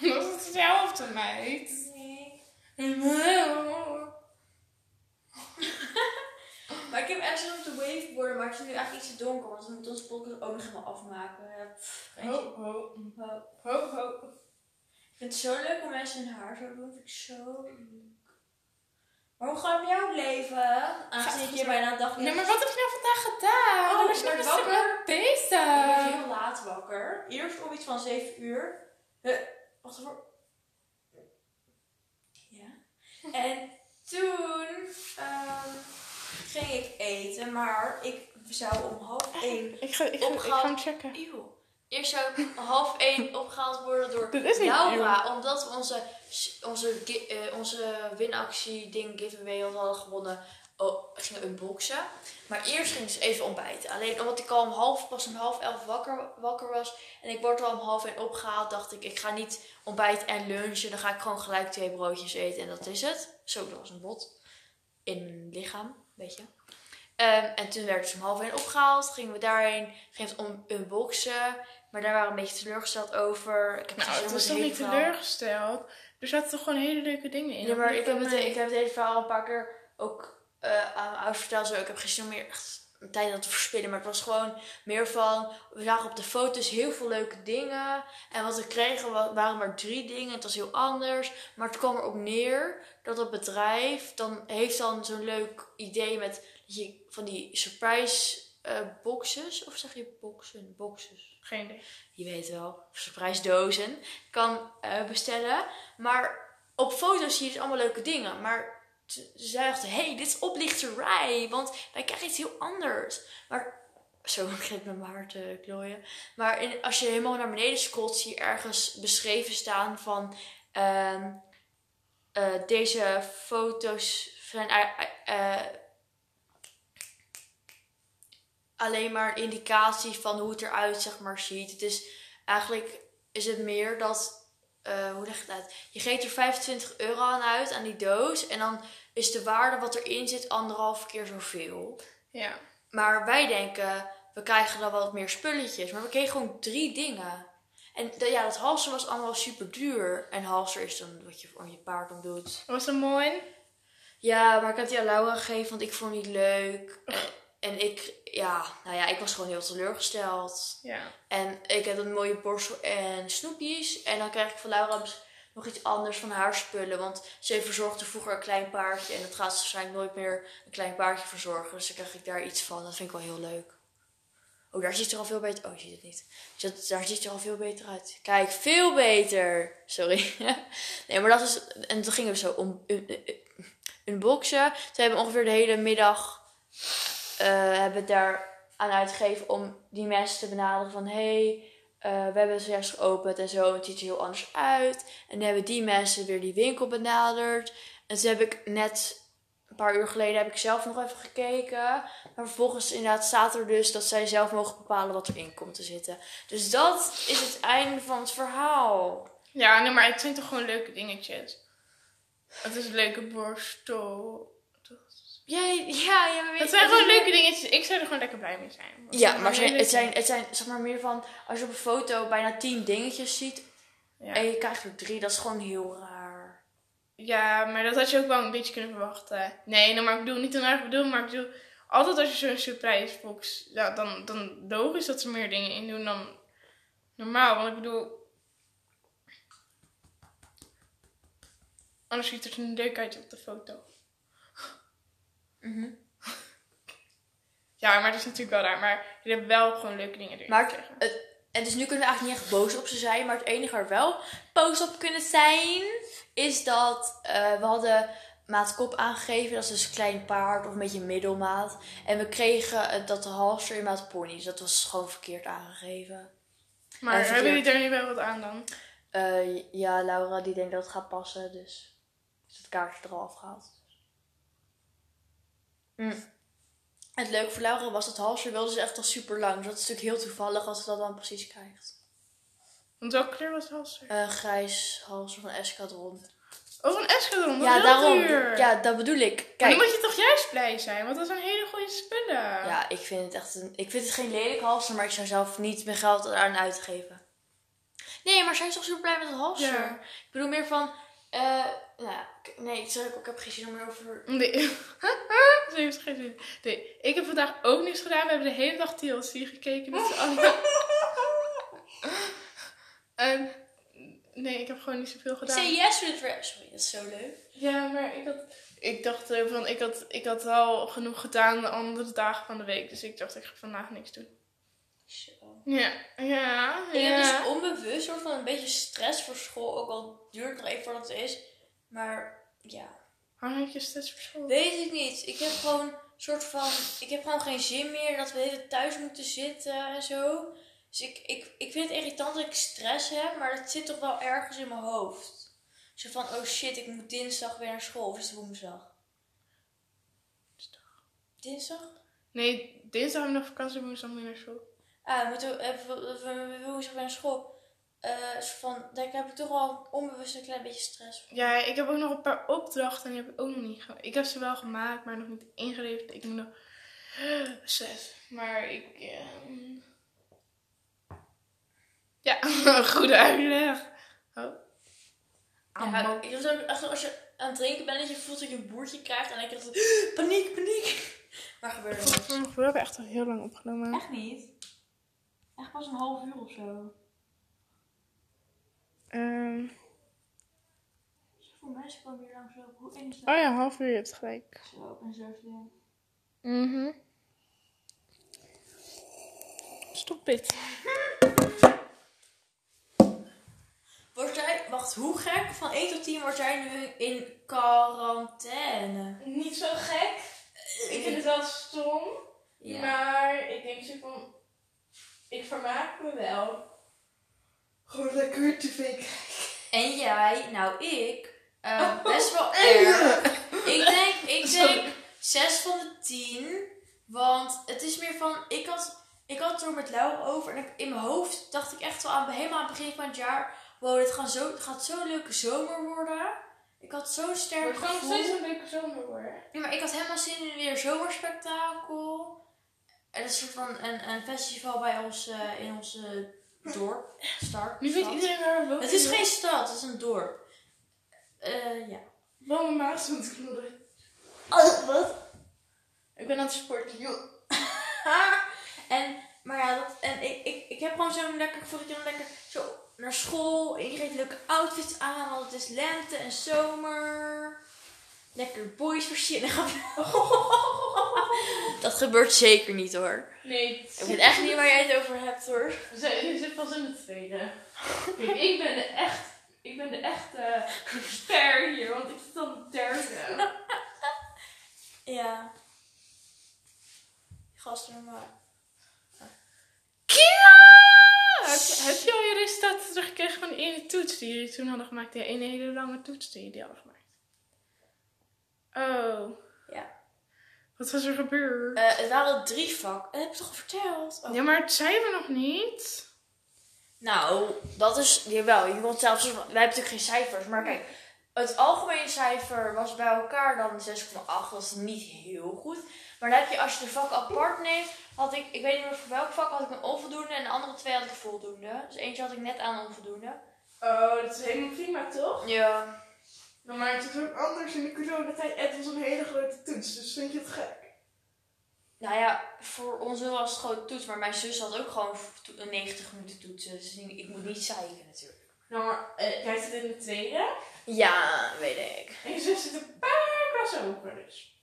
Dat is hetzelfde, meid. Nee. Oh. Maar ik heb echt zin om te wave worden, maar het is nu eigenlijk iets te donker, want we moeten onze podcast ook nog helemaal afmaken. Pff, Ho, ho, ho, ho. Ik vind het zo leuk om mensen hun haar zo doen. Vind ik zo leuk. Maar hoe gaat het met jouw leven? Aangezien ik hier bijna dag Nee, maar wat heb je nou vandaag gedaan? Oh, was je nog wakker. Ik bezig. heel laat wakker. Eerst om iets van 7 uur. Huh, wacht even. Ja. En toen ehm, ging ik eten, maar ik zou om half 1 Ik ga, ik, ga, ik ga hem checken. Eeuw. Eerst zou ik om half één opgehaald worden door Laura. Omdat we onze, onze, eh, onze winactie ding giveaway al hadden gewonnen. Oh, gingen unboxen. Maar eerst ging dus even ontbijten. Alleen omdat ik al om half, pas om half elf wakker, wakker was. En ik word al om half één opgehaald. Dacht ik, ik ga niet ontbijten en lunchen. Dan ga ik gewoon gelijk twee broodjes eten. En dat is het. Zo, dat was een bot. In mijn lichaam, weet je. Ehm, en toen werd het om half één opgehaald. Gingen we daarheen. Gingen we het om unboxen. Maar daar waren we een beetje teleurgesteld over. Ik heb Nou, gezien het is toch niet teleurgesteld? Er zaten toch gewoon hele leuke dingen in? Ja, maar ik heb, het, ik heb het hele verhaal een paar keer ook eh, aan ouders verteld. Zo. Ik heb zin meer echt tijd aan te verspillen. Maar het was gewoon meer van... We zagen op de foto's heel veel leuke dingen. En wat we kregen wa- waren maar drie dingen. Het was heel anders. Maar het kwam erop neer dat het bedrijf... Dan heeft dan zo'n leuk idee met dat je van die surprise eh, boxes... Of zeg je boxen? Boxes Geen idee. je weet wel, surprise dozen kan eh, bestellen. Maar op foto's zie je dus allemaal leuke dingen. Maar hé, hey, dit is oplichterij, want wij krijgen iets heel anders. Maar Zo met mijn haar te klooien. Maar in, als je helemaal naar beneden scrolt, zie je ergens beschreven staan van... ehm, eh, deze foto's eh, eh, alleen maar een indicatie van hoe het eruit zeg maar ziet. Het is eigenlijk is het meer dat eh, hoe leg ik uit? Je geeft er 25 euro aan uit aan die doos en dan is de waarde wat erin zit anderhalf keer zoveel. Ja. Maar wij denken we krijgen dan wat meer spulletjes, maar we kregen gewoon drie dingen. En ja, dat halster was allemaal super duur. En halster is dan wat je voor je paard om doet. Was het mooi? Ja, maar ik heb die aan Laura gegeven, want ik vond die leuk. En, en ik, ja, nou ja, ik was gewoon heel teleurgesteld. Ja. En ik heb een mooie borstel en snoepjes. En dan krijg ik van Laura nog iets anders van haar spullen. Want ze verzorgde vroeger een klein paardje. En dat gaat ze waarschijnlijk nooit meer een klein paardje verzorgen. Dus dan krijg ik daar iets van. Dat vind ik wel heel leuk. Oh, daar ziet er al veel beter... Oh, je ziet het niet. Dus dat- daar ziet er al veel beter uit. Kijk, veel beter. Sorry. nee, maar dat is... En toen gingen we zo om... un- un- unboxen. Ze hebben ongeveer de hele middag... eh hebben het daar aan uitgegeven om die mensen te benaderen van... Hey, eh, we hebben zojuist geopend en zo. Het ziet er heel anders uit. En dan hebben die mensen weer die winkel benaderd. En toen heb ik net... Een paar uur geleden heb ik zelf nog even gekeken. Maar vervolgens inderdaad staat er dus dat zij zelf mogen bepalen wat erin komt te zitten. Dus dat is het einde van het verhaal. Ja, nee, maar het zijn toch gewoon leuke dingetjes. Het is een leuke borstel. Jij, ja, ja, maar weet Het zijn het gewoon leuke dingetjes. Ik zou er gewoon lekker blij mee zijn. Het Ja, zijn maar zijn, het, zijn, het zijn zeg maar meer van... Als je op een foto bijna tien dingetjes ziet Ja. en je krijgt er drie, dat is gewoon heel raar. Ja, maar dat had je ook wel een beetje kunnen verwachten. Nee, nou, maar ik bedoel niet heel erg bedoel, maar ik bedoel... Altijd als je zo'n surprise box... Ja, dan, dan logisch dat ze meer dingen in doen dan normaal. Want ik bedoel... Anders ziet het er niet leuk uit op de foto. Mhm. Ja, maar het is natuurlijk wel raar. Maar je hebt wel gewoon leuke dingen erin Maar het, en dus nu kunnen we eigenlijk niet echt boos op ze zijn. Maar het enige waar we wel boos op kunnen zijn... is dat eh, we hadden maat kop aangegeven. Dat is dus een klein paard of een beetje middelmaat. En we kregen dat de halster in maat pony. Dus dat was gewoon verkeerd aangegeven. Maar en hebben jullie daar nu wel wat aan dan? Eh, ja, Laura die denkt dat het gaat passen. Dus is het kaartje er al afgehaald. Mm. Het leuke voor Laura was dat halsje wilde ze echt al super lang. Dus dat is natuurlijk heel toevallig als ze dat dan precies krijgt. Want welke kleur was het halster? Een grijs halsje van Escadron. Oh, een Escadron. Dat Ja, daarom. duur. Ja, dat bedoel ik. Maar dan Kijk. moet je toch juist blij zijn, want dat zijn hele goede spullen. Ja, ik vind het echt een. Ik vind het geen lelijk halster, maar ik zou zelf niet mijn geld eraan uitgeven. Nee, maar zij is toch super blij met het halster? Ja. Ik bedoel meer van. Eh nou, ja, ik- nee, sorry, ik heb geen zin om meer over. Nee. Ze heeft geen zin. Nee, ik heb vandaag ook niks gedaan. We hebben de hele dag TLC gekeken met z'n allen. en nee, ik heb gewoon niet zoveel gedaan. Say yes with rap. Sorry, dat is zo leuk. Ja, maar ik had... Ik dacht van, ik had, ik had al genoeg gedaan de andere dagen van de week. Dus ik dacht, ik ga vandaag niks doen. Ja, ja, Ik heb dus onbewust soort van een beetje stress voor school. Ook al duurt het nog even voordat het is. Maar ja. Waarom heb je stress voor school? Weet ik niet. Ik heb gewoon soort van. Ik heb gewoon geen zin meer dat we hele thuis moeten zitten en zo. Dus ik, ik, ik vind het irritant dat ik stress heb, maar dat zit toch wel ergens in mijn hoofd. Zo van, oh shit, ik moet dinsdag weer naar school. Of is het woensdag? Dinsdag? Nee, dinsdag hebben we nog vakantie, woensdag moet je naar school. Ah, we moeten even we- we- weer naar school. Eh, zo van, daar heb ik toch al onbewust een klein beetje stress van. Ja, ik heb ook nog een paar opdrachten en die heb ik ook nog niet gemaakt. Ik heb ze wel gemaakt, maar nog niet ingeleverd. Ik moet nog... Zes. Maar ik... ehm, Ja, goede uitleg. Oh. Ja, ik heb zo echt als je aan het drinken bent, dat je voelt dat je een boertje krijgt en dan krijg je paniek, paniek. Maar gebeurde er niks. We hebben echt al heel lang opgenomen. Echt niet. Echt pas een half uur of zo. Ehm, Voor mij is het wel weer lang zo. Hoe eng is dat? oh ja, half uur, je hebt gelijk. Zo, ben zo slim. Mhm. Stop dit. Wordt jij, wacht, hoe gek? Van 1 tot 10 wordt jij nu in quarantaine. Niet zo gek. Ik vind het wel stom. Ja. Maar ik denk zo van, ik vermaak me wel. Gewoon lekker tv kijken. En jij, nou ik, eh, best wel erg. Ik denk, ik denk 6 van de 10. Want het is meer van, ik had, ik had het er met Laura over. En ik, in mijn hoofd dacht ik echt wel aan, helemaal aan het begin van het jaar. Wow, dit gaat zo, het gaat zo'n leuke zomer worden. Ik had zo'n Het sterk wordt gewoon nog gevoel. steeds een leuke zomer worden. Ja, maar ik had helemaal zin in weer zomerspektakel. En een soort van een, een festival bij ons eh, in ons eh, dorp. Start. Nu weet iedereen waar we. Het is geen stad, het is een dorp. Eh ja. Wel mijn maag. Oh, wat? Ik ben aan het sporten, joh. en, maar ja, dat, en ik, ik, ik heb gewoon zo'n lekker, ik voel ik dan lekker zo naar school. Iedereen heeft leuke outfits aan, want het is lente en zomer. Lekker boys verzinnen. dat gebeurt zeker niet hoor. Nee. Ik weet echt niet waar jij het over hebt hoor. Je zit pas in de tweede. Kijk, ik ben de echt... Ik ben de echte ster hier, want ik zit aan de derde. Ja. Gasten maar. Kira! Heb je, heb je al je resultaten teruggekregen van die ene toets die jullie toen hadden gemaakt? Die ene hele lange toets die jullie hadden gemaakt. Oh. Ja. Wat was er gebeurd? Eh, het waren drie vakken. Dat heb ik toch verteld? Oh. Ja, maar het zeiden we nog niet. Nou, dat is, jawel, je komt zelfs, wij hebben natuurlijk geen cijfers, maar kijk, het algemene cijfer was bij elkaar dan 6,8, dat is niet heel goed. Maar dan heb je, als je de vakken apart neemt, had ik, ik weet niet meer voor welk vak, had ik een onvoldoende en de andere twee had ik voldoende. Dus eentje had ik net aan onvoldoende. Oh, dat is helemaal prima, toch? Ja. Nou, maar het is ook anders in de coronatijd. Het was een hele grote toets, dus vind je het gek? Nou ja, voor ons was het gewoon toets, maar mijn zus had ook gewoon een 90 minuten toetsen, dus ik moet niet zeiken natuurlijk. Nou, maar eh, jij zit in de tweede. Ja, weet ik. En je zus zit een paar klassen hoger, dus.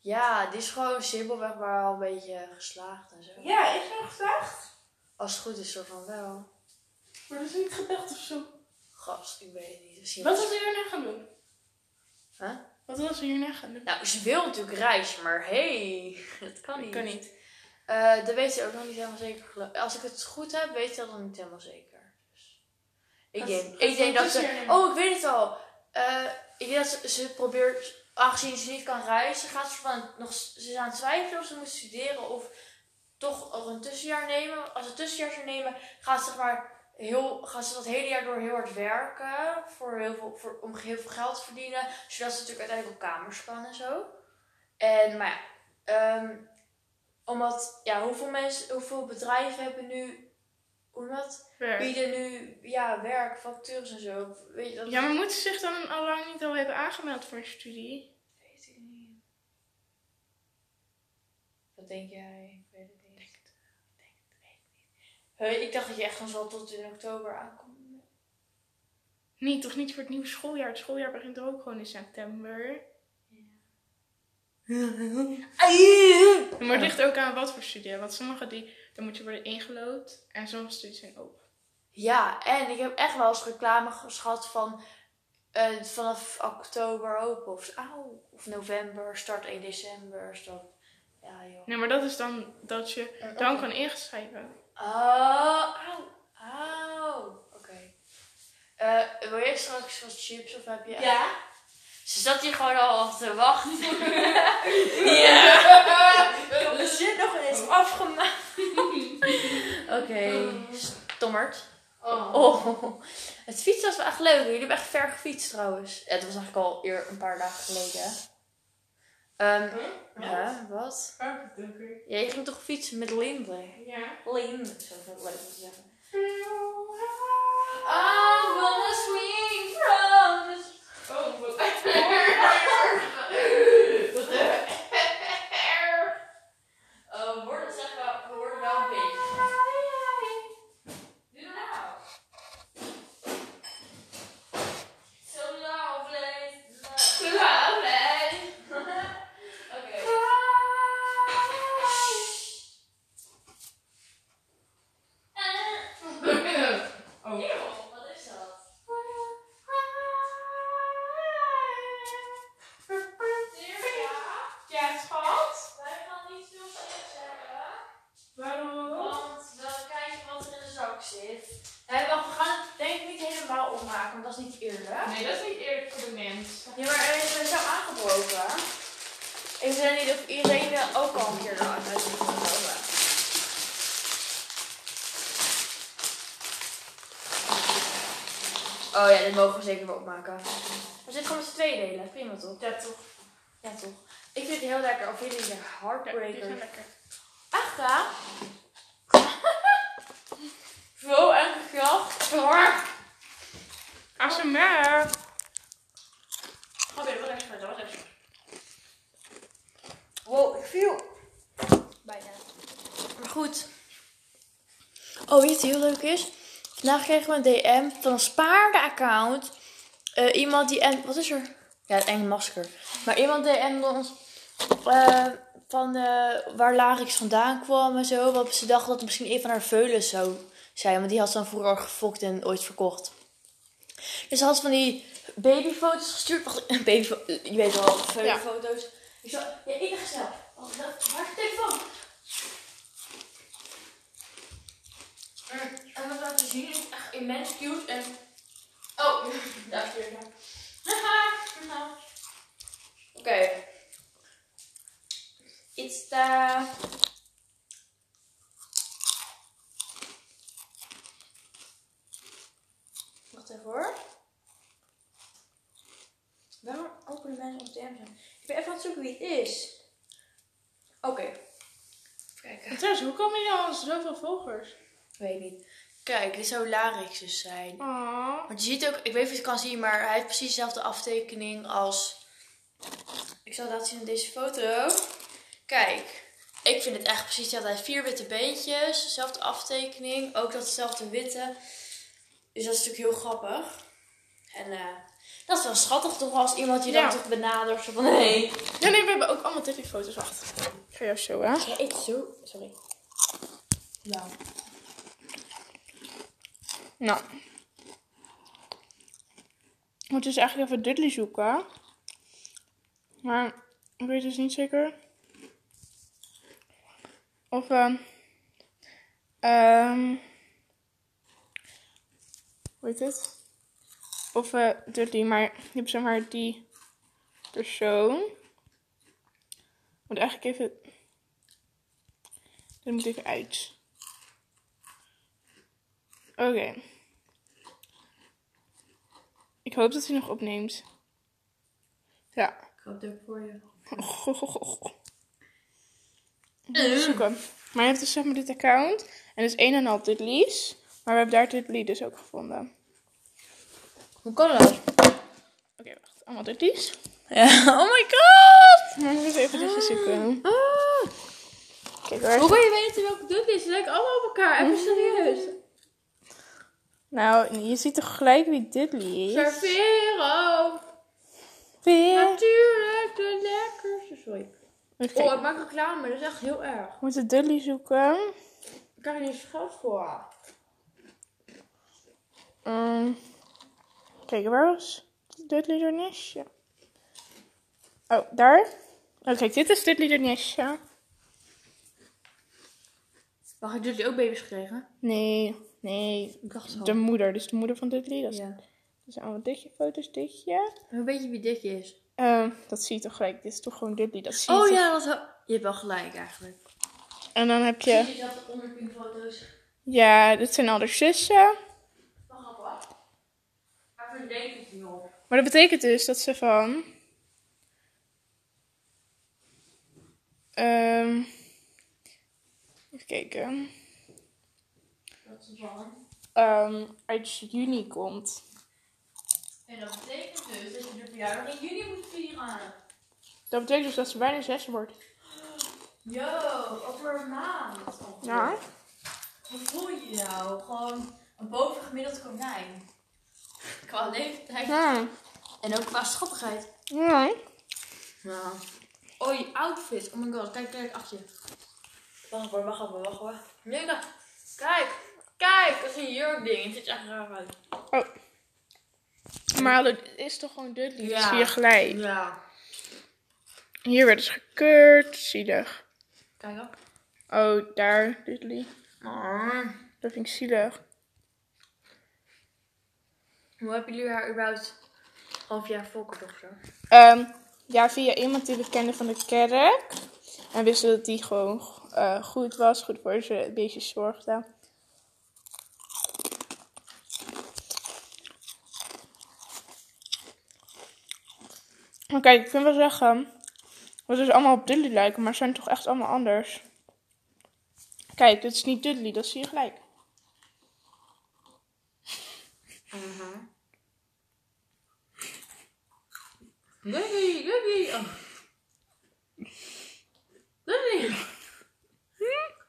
Ja, die is gewoon simpelweg maar al een beetje geslaagd en zo. Ja, ik ben gevraagd. Als het goed is, soort van wel. Maar dat is niet gebeld of zo. Gast, ik weet het niet. Wat was- was er hierna gaan doen? Huh? Wat was er hierna gaan doen? Nou, ze wil natuurlijk reizen, maar hey, dat kan niet. Kan niet. Eh, dat weet ze ook nog niet helemaal zeker. Als ik het goed heb, weet ze dat nog niet helemaal zeker. Dus ik denk, ik ze denk dat ze... Oh, ik weet het al. Eh, ik denk dat ze, ze probeert, aangezien ze niet kan reizen, gaat ze van nog, ze is aan het twijfelen of ze moet studeren of toch nog een tussenjaar nemen. Als ze een tussenjaar zou nemen, gaat ze zeg maar heel, gaat ze dat hele jaar door heel hard werken voor heel veel, voor, om heel veel geld te verdienen, zodat ze natuurlijk uiteindelijk op kamers kan en zo. En maar ja, ehm, omdat ja, hoeveel mensen, hoeveel bedrijven hebben nu, hoe dat? Werk. bieden nu ja, werk, vacatures en zo. Weet je dat? Ja, maar moeten ze zich dan al lang niet al hebben aangemeld voor een studie? weet ik niet. Wat denk jij? Ik weet het niet. Ik denk het, weet ik niet. Hey, ik dacht dat je echt gewoon zo tot in oktober aankomt. Nee, toch niet voor het nieuwe schooljaar. Het schooljaar begint er ook gewoon in september. Maar het ligt ook aan wat voor studie. Want sommige die, dan moet je worden ingelood. En sommige studies zijn open. Ja, en ik heb echt wel eens reclame geschat van eh, vanaf oktober open of, auw, of november, start 1 december, start. Ja, joh. Nee, maar dat is dan dat je dan kan ingeschrijven. Oh, auw, auw. Oké. Eh, wil je straks wat chips of heb je... Ja. Ze zat hier gewoon al te wachten. Ja. Ik heb de zin nog eens afgemaakt. Oké, stommerd. Oh. Oh, het fietsen was wel echt leuk. Jullie hebben echt ver gefietst trouwens. Ja, het was eigenlijk al eer een paar dagen geleden. Ehm ja, wat? Ja, je ging toch fietsen met Linde? Ja. Linde, zoveel leuk om te zeggen. I wanna swing from the... Oh, wat Dat is niet eerlijk. Nee, dat is niet eerlijk voor de mens. Ja, maar er is zo aangebroken. Ik weet niet of iedereen ook al een keer eruit heeft genomen. Oh ja, dit mogen we zeker wel opmaken. We zitten gewoon met z'n tweeën delen. Prima toch? Ja, toch. Ja toch. Ik vind het heel lekker. Of jullie Ja, die heartbreaker. zijn lekker. Echt hè? Zo enthousiast. ASMR. Weer, wat extra, wat extra. Wow, ik viel. Bijna. Maar goed. Oh, weet je wat heel leuk is? Vandaag kregen we een DM van een spaarde-account. Eh, iemand die... En, wat is er? Ja, het enge masker. Maar iemand DM'de ons... eh, van eh, waar Larix vandaan kwam en zo. Want ze dachten dat het misschien een van haar veulens zou zijn. Want die had ze dan vroeger gefokt en ooit verkocht. Dus ze had van die babyfoto's gestuurd. Wacht, babyfo je weet wel, veulenfoto's. Ik zo, ja, ik snel. Wacht, dat- waar is de telefoon? En- En wat laten zien is echt immens cute en... Oh, daar is weer Haha. Oké. It's the... Wacht even hoor. Waarom openen mensen ons DM's aan? Ik ben even aan het zoeken wie het is. Oké. Even kijken. En trouwens, hoe komen jullie al zoveel volgers? Weet niet. Kijk, dit zou Larix dus zijn. Oh. Want je ziet ook, ik weet niet of je het kan zien, maar hij heeft precies dezelfde aftekening als. Ik zal het laten zien in deze foto. Kijk, ik vind het echt precies hetzelfde. Hij heeft vier witte beentjes, dezelfde aftekening, ook datzelfde witte. Dus dat is natuurlijk heel grappig. En eh, dat is wel schattig toch als iemand je Ja. dan toch benadert. Zo van, hé. Hey. Ja, nee, we hebben ook allemaal foto's Wacht. Ik ga jou zo, hè? Ja, ik zo. Sorry. Ja. Nou. Ik moet dus eigenlijk even Dudley zoeken. Maar ik weet dus niet zeker. Of ehm hoe heet het? Of Dudley, maar je hebt zeg maar die persoon. Ik moet eigenlijk even... Dit moet even uit. Oké. Ik hoop dat hij nog opneemt. Ja. Ik hoop het ook voor je. Even Zoeken. Maar je hebt dus zeg maar dit account. En dat is een en al Dudley's. Maar we hebben daar Dudley dus ook gevonden. Hoe kan dat? Oké, wacht. Allemaal Dudley's. Ja. Oh my god! We moeten even dit zoeken. Ah. Kijk waar. Hoe kan je weten welke dit is? Ze lijken allemaal op elkaar. Even serieus. Nou, je ziet toch gelijk wie Dudley is. Servero. Weer. Natuurlijk de lekkerste. Sorry. Even Oh, ik maak reclame. Dat is echt heel erg. We moeten Dudley zoeken. Ik krijg je niet eens geld voor. Ehm, kijk, waar was Dudley nestje? Oh, daar. Oh, kijk, dit is Dudley er nestje. Mag ik jullie ook baby's gekregen? Nee, nee. Ik dacht zo. De moeder, dus de moeder van Dudley. Dat, is, Ja. zijn allemaal ditje foto's, ditje. Hoe weet je wie dit is? Ehm, dat zie je toch gelijk. Dit is toch gewoon Dudley. Dat zie je Oh toch? ja, dat is wel... Je hebt wel gelijk eigenlijk. En dan heb Zie je... je dat op onderpingfoto's? Ja, dit zijn al de zussen. Grappig. Maar verdenk het niet op. Maar dat betekent dus dat ze van... ehm even kijken. Dat is van. ehm, uit juni komt. En dat betekent dus dat je de verjaardag in juni moet vieren. Dat betekent dus dat ze bijna zes wordt. Yo, over een maand. Ja. Hoe voel je je nou? Gewoon een bovengemiddeld konijn. Qua leeftijd. Ja. En ook qua schattigheid. Ja. Ja. Oh, je outfit. Oh my god, kijk, kijk, achter je. Wacht hoor, wacht hoor, wacht hoor. Nee, kijk. Kijk, kijk, dat is een jurkding. Het ziet echt raar uit. Oh. Maar dit is toch gewoon Dudley? Dat Ja. zie je gelijk. Ja. Hier werd het gekeurd. Zielig. Kijk op. Oh, daar, Dudley. Oh. Dat vind ik zielig. Hoe hebben jullie haar überhaupt half jaar volkendochter? Ehm, ja, via iemand die we kennen van de kerk. En wisten dat die gewoon eh, goed was, goed voor ze, een beetje zorgde. Maar kijk, ik vind wel zeggen, dat ze allemaal op Dudley lijken, maar ze zijn toch echt allemaal anders. Kijk, dit is niet Dudley, dat zie je gelijk. Lily, Lily! Oh. Lily!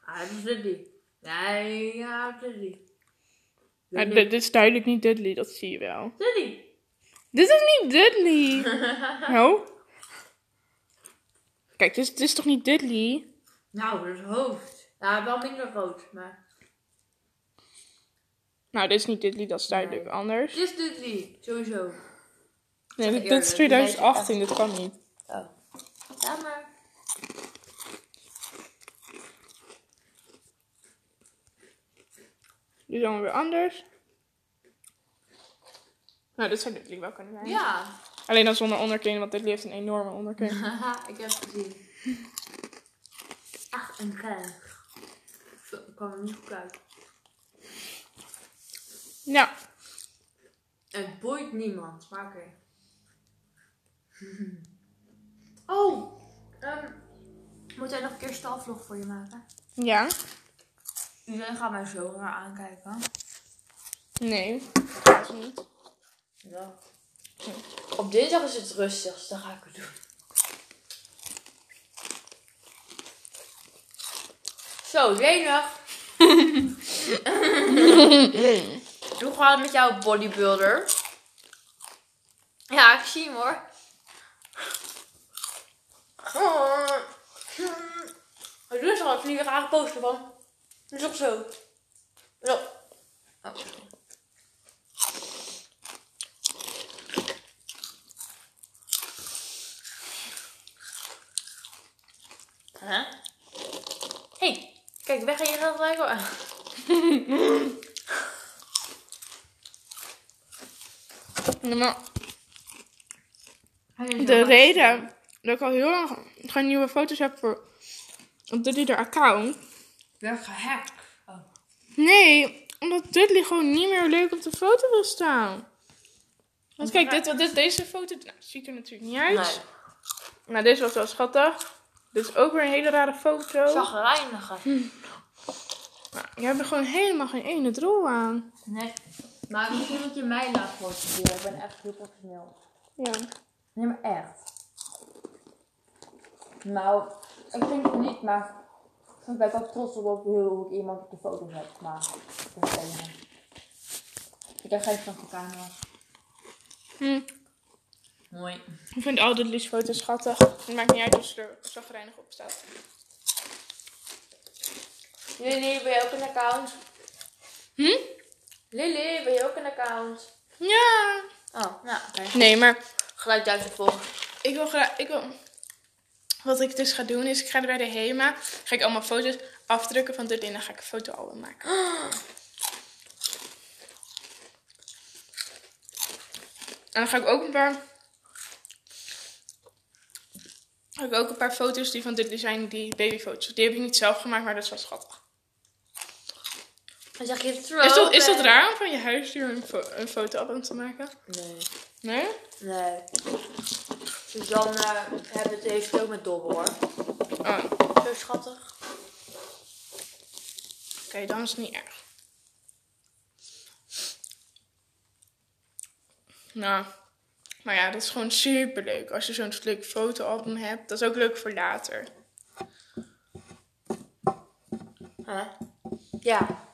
Ah, dat is Lily. Nee, ja, Lily. Dit, is duidelijk niet Dudley, dat zie je wel. Lily! Dit is niet Dudley. Oh. Kijk, dit is, dit is toch niet Dudley? Nou, dat is hoofd. Ja, wel minder rood, maar... Nou, dit is niet Dudley, dat is duidelijk Nee. anders. Dit is Lily, sowieso. Nee, dit, is die 2018, dit kan niet. Oh. Ja, maar... Dit is allemaal weer anders. Nou, dit zou Dudley wel kunnen zijn. Ja. Alleen dan zonder onderkin, want Dudley heeft een enorme onderkin. Haha, ik heb het gezien. Ach, een krijg. Ik kwam er niet goed uit. Ja, Het boeit niemand, maar oké. Oh! ehm moet jij nog een keer stalvlog voor je maken? ja. Iedereen gaat mij zo raar aankijken. Nee, dat gaat niet. Ja. Op dinsdag is het rustig, dus dan ga ik het doen. Zo. Hoe gaat het met jouw bodybuilder? Ja, ik zie hem hoor. Ik doe eens al even een rare poster van. Dat ook zo. Zo. Oh. Huh? hey, kijk, weg en je gaat gelijk wel. Maar de reden dat ik al heel lang geen nieuwe foto's heb voor op Dudley account. Werd gehackt. Oh. Nee, omdat Dudley gewoon niet meer leuk op de foto wil staan. Want kijk, dit, dit, deze foto nou, ziet er natuurlijk niet uit. Nee, Nou, deze was wel schattig. Dit is ook weer een hele rare foto. zagrijnige. Nou, je hebt er gewoon helemaal geen ene drol aan. Nee. Maar misschien moet je mij laten fotograferen. Ik ben echt heel professioneel. Ja. Nee, maar echt. Nou, ik denk het niet, maar ik ben ook trots op hoe ik iemand op de foto heb gemaakt. Dat is het enige. Ik heb geen van de camera. Hm. Mooi. Ik vind al Dudley's foto's schattig. Het maakt niet uit of ze er zagrijnig op staat. Lily, ben je ook een account? Hm? Lily, ben je ook een account? Ja. Oh, nou, oké. Nee, maar Gelijk duizend volgers. ik wil graag... Ik wil... Wat ik dus ga doen is, ik ga er bij de HEMA, ga ik allemaal foto's afdrukken van Dudley en dan ga ik een fotoalbum maken. En dan ga ik ook een paar... Ik ook een paar foto's die van Dudley zijn, die babyfoto's. Die heb ik niet zelf gemaakt, maar dat is wel schattig. Dan zeg je Is dat, is dat raar om van je huisdier een, fo een fotoalbum te maken? Nee. Nee? Nee. Suzanne heeft het, heeft het ook met Dobbe hoor. Oh, Zo schattig. oké, dan is het niet erg. Nou, maar ja, dat is gewoon super leuk. Als je zo'n leuk fotoalbum hebt, dat is ook leuk voor later. Huh? Ja.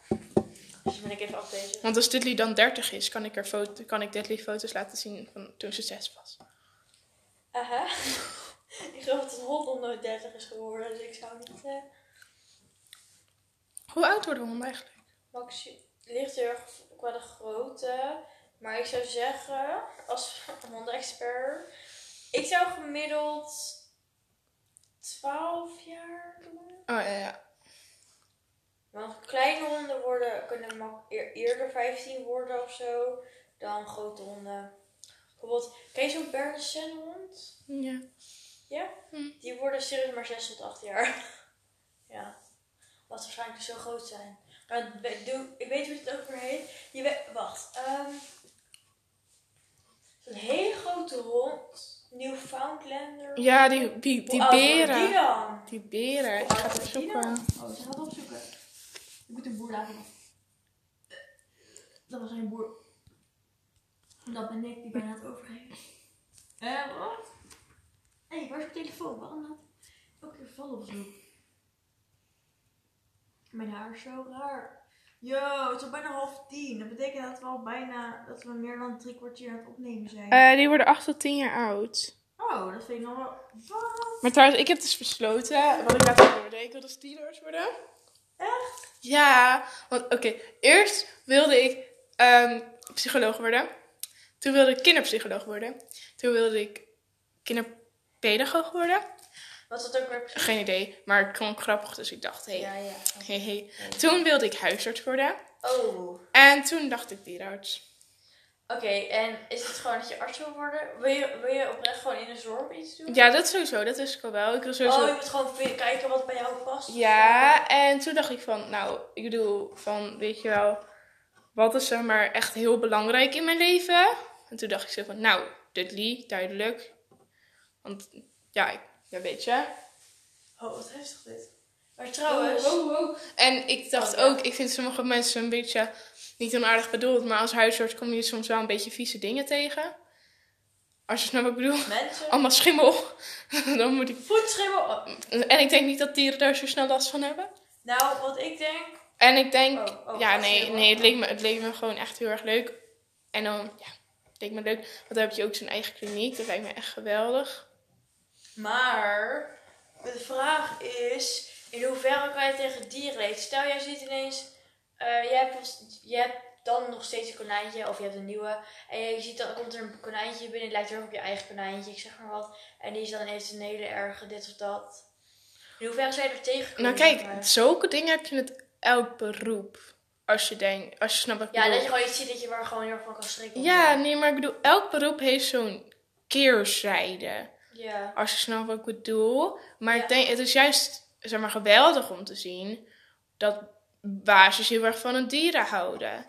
Dus ben ik even aflezen. Want als Dudley dan 30 is, kan ik, er foto, kan ik Dudley foto's laten zien van toen ze 6 was. Aha. ik geloof dat het hond nooit 30 is geworden, dus ik zou niet... eh Hoe oud worden honden eigenlijk? Maxi ligt erg qua de grootte. Maar ik zou zeggen, als hondenexpert, ik zou gemiddeld 12 jaar doen. Oh ja, ja. Want kleine honden worden, kunnen eerder 15 worden of zo. dan grote honden. Bijvoorbeeld, ken je zo'n Bernese hond? Ja. Ja? Hm. Die worden serieus maar 6 tot 8 jaar. ja. Wat waarschijnlijk zo groot zijn. Maar ik weet hoe het ook weer heet. Je weet, wacht. ehm Zo'n hele grote hond. Newfoundlander. Ja, die, die, die beren. Die dan? Die beren. Ik ga het opzoeken. Oh, ze gaat opzoeken. Ik moet een boer laten. Dat was geen boer. Dat ben ik die bijna het overgeven. Eh, wat? Hé, hey, waar is mijn telefoon? Waarom nou? Elke keer vallen of zo. Mijn haar is zo raar. Yo, het is al bijna half tien. Dat betekent dat we al bijna, dat we meer dan drie kwartier aan het opnemen zijn. Eh, die worden 8 tot 10 jaar oud. oh, dat vind ik nog wel... Wat? Maar trouwens, ik heb dus besloten, wat ik later hoorde, ik wil dus tienerarts worden. Echt? Ja, want oké, eerst wilde ik ehm, psycholoog worden. Toen wilde ik kinderpsycholoog worden. Toen wilde ik kinderpedagoog worden. Wat is dat ook weer precies? Geen idee, maar het klonk grappig, dus ik dacht, hé, hey, Ja, ja. hey, hey. Toen wilde ik huisarts worden. Oh. En toen dacht ik dierenarts. Oké, en is het gewoon dat je arts wil worden? Wil je, wil je oprecht gewoon in de zorg iets doen? Ja, dat sowieso, dat wist ik wel. Ik wil Oh, sowieso... je moet gewoon kijken wat bij jou past? Ja, en toen dacht ik van, nou, ik bedoel, van, weet je wel, wat is zeg maar echt heel belangrijk in mijn leven? En toen dacht ik zo van, nou, Dudley, duidelijk. Want, ja, ik, ja weet je. Oh, wat heftig dit. Maar trouwens... Oh, oh, oh. En ik dacht Oh, ja. ook, ik vind sommige mensen een beetje, niet onaardig bedoeld, maar als huisarts kom je soms wel een beetje vieze dingen tegen. Als je snapt wat ik bedoel. Mensen... Allemaal schimmel. Dan moet ik... Voetschimmel... En ik denk niet dat dieren daar zo snel last van hebben. Nou, wat ik denk... En ik denk, Oh, oh, ja, nee, nee het, leek me, het leek me gewoon echt heel erg leuk. En dan, ja, het leek me leuk. Want dan heb je ook zo'n eigen kliniek. Dat lijkt me echt geweldig. Maar... De vraag is... In hoeverre kan je tegen dieren leven? Stel, jij ziet ineens... eh jij, hebt, hebt dan nog steeds een konijntje. Of je hebt een nieuwe. En je ziet dan komt er een konijntje binnen. Het lijkt heel erg op je eigen konijntje. Ik zeg maar wat. En die is dan heeft een hele erge dit of dat. In hoeverre zou je er tegen kunnen? Nou kijk, maar? zulke dingen heb je met elk beroep. Als je denkt, als je snapt wat ik Ja, bedoel. dat je gewoon iets ziet dat je waar gewoon heel erg van kan schrikken. Ja, nee, maar ik bedoel, elk beroep heeft zo'n keerzijde. Ja. Als je snapt wat ik bedoel. Maar Ja. ik denk, het is juist, zeg maar, geweldig om te zien dat baasjes heel erg van hun dieren houden.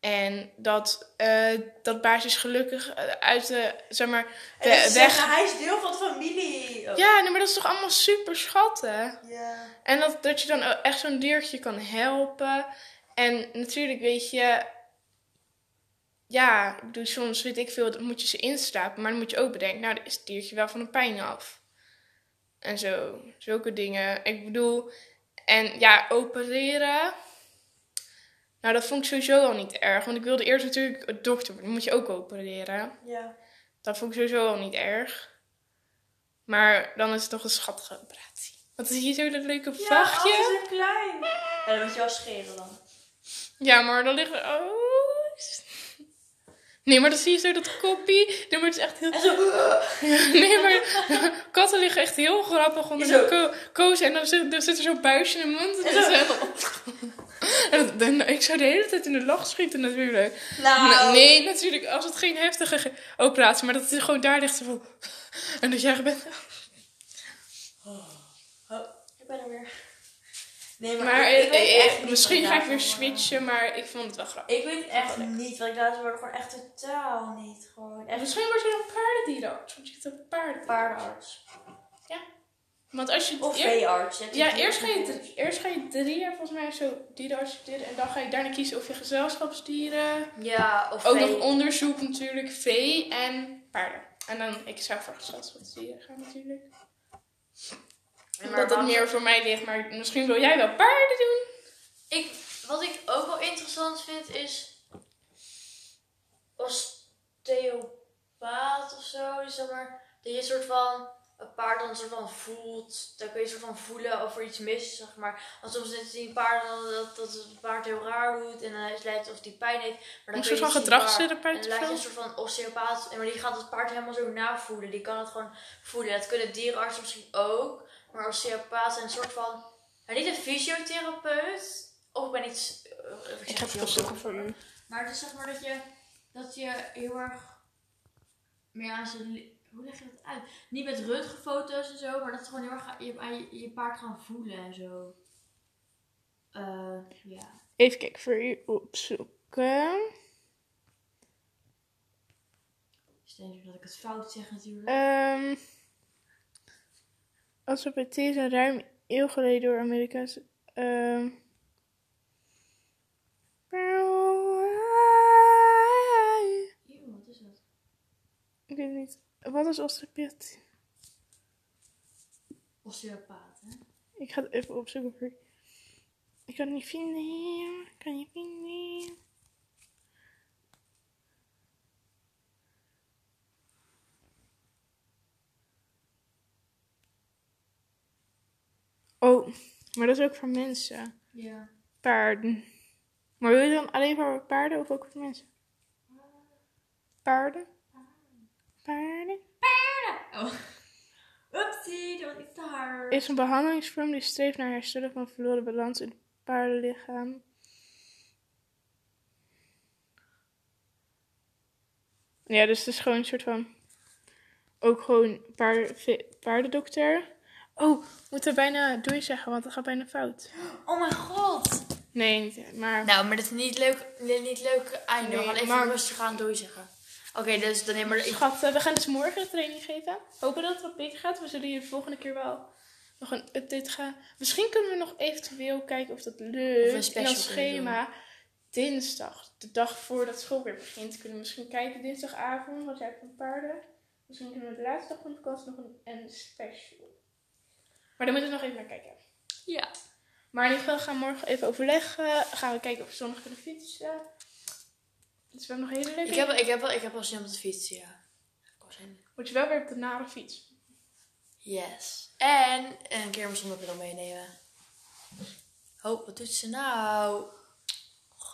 En dat, eh, dat baasjes gelukkig eh, uit de, zeg maar, de weg... zeggen, hij is deel van de familie. Oh. Ja, nee, maar dat is toch allemaal super schatten. Ja. En dat, dat je dan echt zo'n diertje kan helpen. En natuurlijk weet je... Ja, ik soms weet ik veel, dan moet je ze inslapen. Maar dan moet je ook bedenken, nou, dan is het diertje wel van de pijn af. En zo, zulke dingen. Ik bedoel, en ja, opereren... Nou, dat vond ik sowieso al niet erg. Want ik wilde eerst natuurlijk dokter worden. Dan moet je ook opereren. Ja. Dat vond ik sowieso al niet erg. Maar dan is het toch een schattige operatie. Wat is hier zo dat leuke Ja, vachtje? alles is klein. Ja, dan moet je wel scheren dan. Ja, maar dan liggen... Oh. Nee, maar dan zie je zo dat koppie. Nee, maar het is echt heel... En zo. Nee, maar katten liggen echt heel grappig onder Zo. de ko koos. En dan zit, dan zit er zo'n buisje in de mond. En, En dan- en dan- ik zou de hele tijd in de lach schieten natuurlijk. Nou. Nee, natuurlijk, als het geen heftige ge- operatie, maar dat het gewoon daar ligt. zo van- En dat jij bent. Oh, ik ben er weer. Nee, maar, Maar ik, misschien ga ik weer switchen, maar ik vond het wel grappig. Ik weet echt niet, want ik laat worden gewoon echt totaal niet. Gewoon En echt misschien word je dan paardendierenarts, want je zit op paarden. paardenarts. Want als je Of veearts. hebt ja, eerst ga, je, drie- eerst ga je drie jaar volgens mij zo dierenarts studeren. En dan ga je daarna kiezen of je gezelschapsdieren. Ja, of Ook vee. nog onderzoek natuurlijk, vee en paarden. En dan, ik zou voor gezelschapsdieren gaan natuurlijk. Omdat dat wacht. meer voor mij ligt, maar misschien wil jij wel paarden doen. Ik, wat ik ook wel interessant vind is. Osteopaat of zo. Dus zeg maar. Dat je een soort van. Een paard dan een soort van voelt. Dan kun je een soort van voelen of er iets mis is, zeg maar. Want soms zien een paard dan dat, dat het paard heel raar doet. En dan is het lijkt of die pijn heeft. Maar dan Een kun soort van gedragstherapeut En dan een soort van osteopaat. En maar die gaat het paard helemaal zo navoelen. Die kan het gewoon voelen. Dat kunnen dierenartsen misschien ook. Maar osteopaat zijn een soort van. Nou, niet een fysiotherapeut. Of ik ben niet. eh, Ik ga het opzoeken voor u. Maar het is zeg maar dat je dat je heel erg meer aan zijn... Hoe leg je dat uit? Niet met röntgenfoto's en zo, maar dat ze gewoon heel erg je, aan je, je paard gaan voelen en zo. Eh, ja. Even kijken voor je opzoeken. Stel je dat ik het fout zeg natuurlijk. Ehm Alphabetië is een ruim eeuw geleden door Amerikaanse... ehm Eeuw, wat is dat? Ik weet niet. Wat is osteopathie? Osteopaat, hè? Ik ga het even opzoeken. Ik kan het niet vinden. Ik kan het niet vinden. Oh, maar dat is ook voor mensen. Ja. Paarden. Maar wil je dan alleen voor paarden of ook voor mensen? Paarden? Paarden? Oh. Oepsie, dat was iets te hard. Is een behandelingsvorm die streeft naar herstellen van verloren balans in het paardenlichaam. Ja, dus het is gewoon een soort van. Ook gewoon paar, ve- paardendokter. Oh, we moeten bijna doei zeggen, want het gaat bijna fout. Oh mijn god. Nee, niet, maar. Nou, maar dat is niet leuk, niet, niet leuk einde. We gaan even maar- rustig aan doei zeggen. Oké, dus dan maar... Ik, Schat, eh, we gaan dus morgen training geven. Hopen dat het wat beter gaat. We zullen hier de volgende keer wel nog een update gaan. Misschien kunnen we nog eventueel kijken of dat Of een schema. Dinsdag, de dag voordat school weer begint, kunnen we misschien kijken. Dinsdagavond, wat jij hebt van paarden. Misschien kunnen we de laatste dag van de vakantie nog een, een special. Maar daar moeten we nog even naar kijken. ja. Maar in ieder geval gaan we morgen even overleggen. Gaan we kijken of we zondag kunnen fietsen. Dus we hebben nog hele leuke Ik heb, ik, heb wel, ik heb wel zin om te fietsen, ja. Wel. Moet je wel weer op de nare fiets. Yes. En een keer mijn zonnebril meenemen. Oh, wat doet ze nou?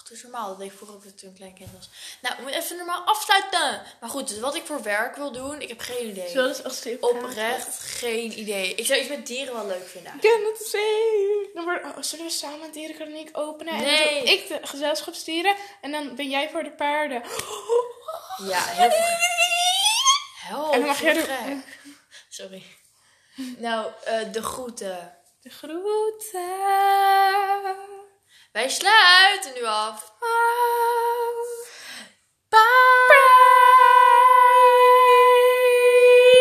Het is normaal. Dat deed ik vroeger ook toen ik een klein kind was. Nou, ik moet even normaal afsluiten. Maar goed, dus wat ik voor werk wil doen, ik heb geen idee. We dat als tip Oprecht geen idee. Ik zou iets met dieren wel leuk vinden. Ik ken het zeker. Dan worden, oh, zullen we samen een dierenkliniek openen? En dan Nee. ik de gezelschapsdieren. En dan ben jij voor de paarden. Ja, heel veel. Help, En dan mag jij zo. Sorry. Nou, eh, de groeten. De groeten. Wij sluiten nu af. Ah. Bye.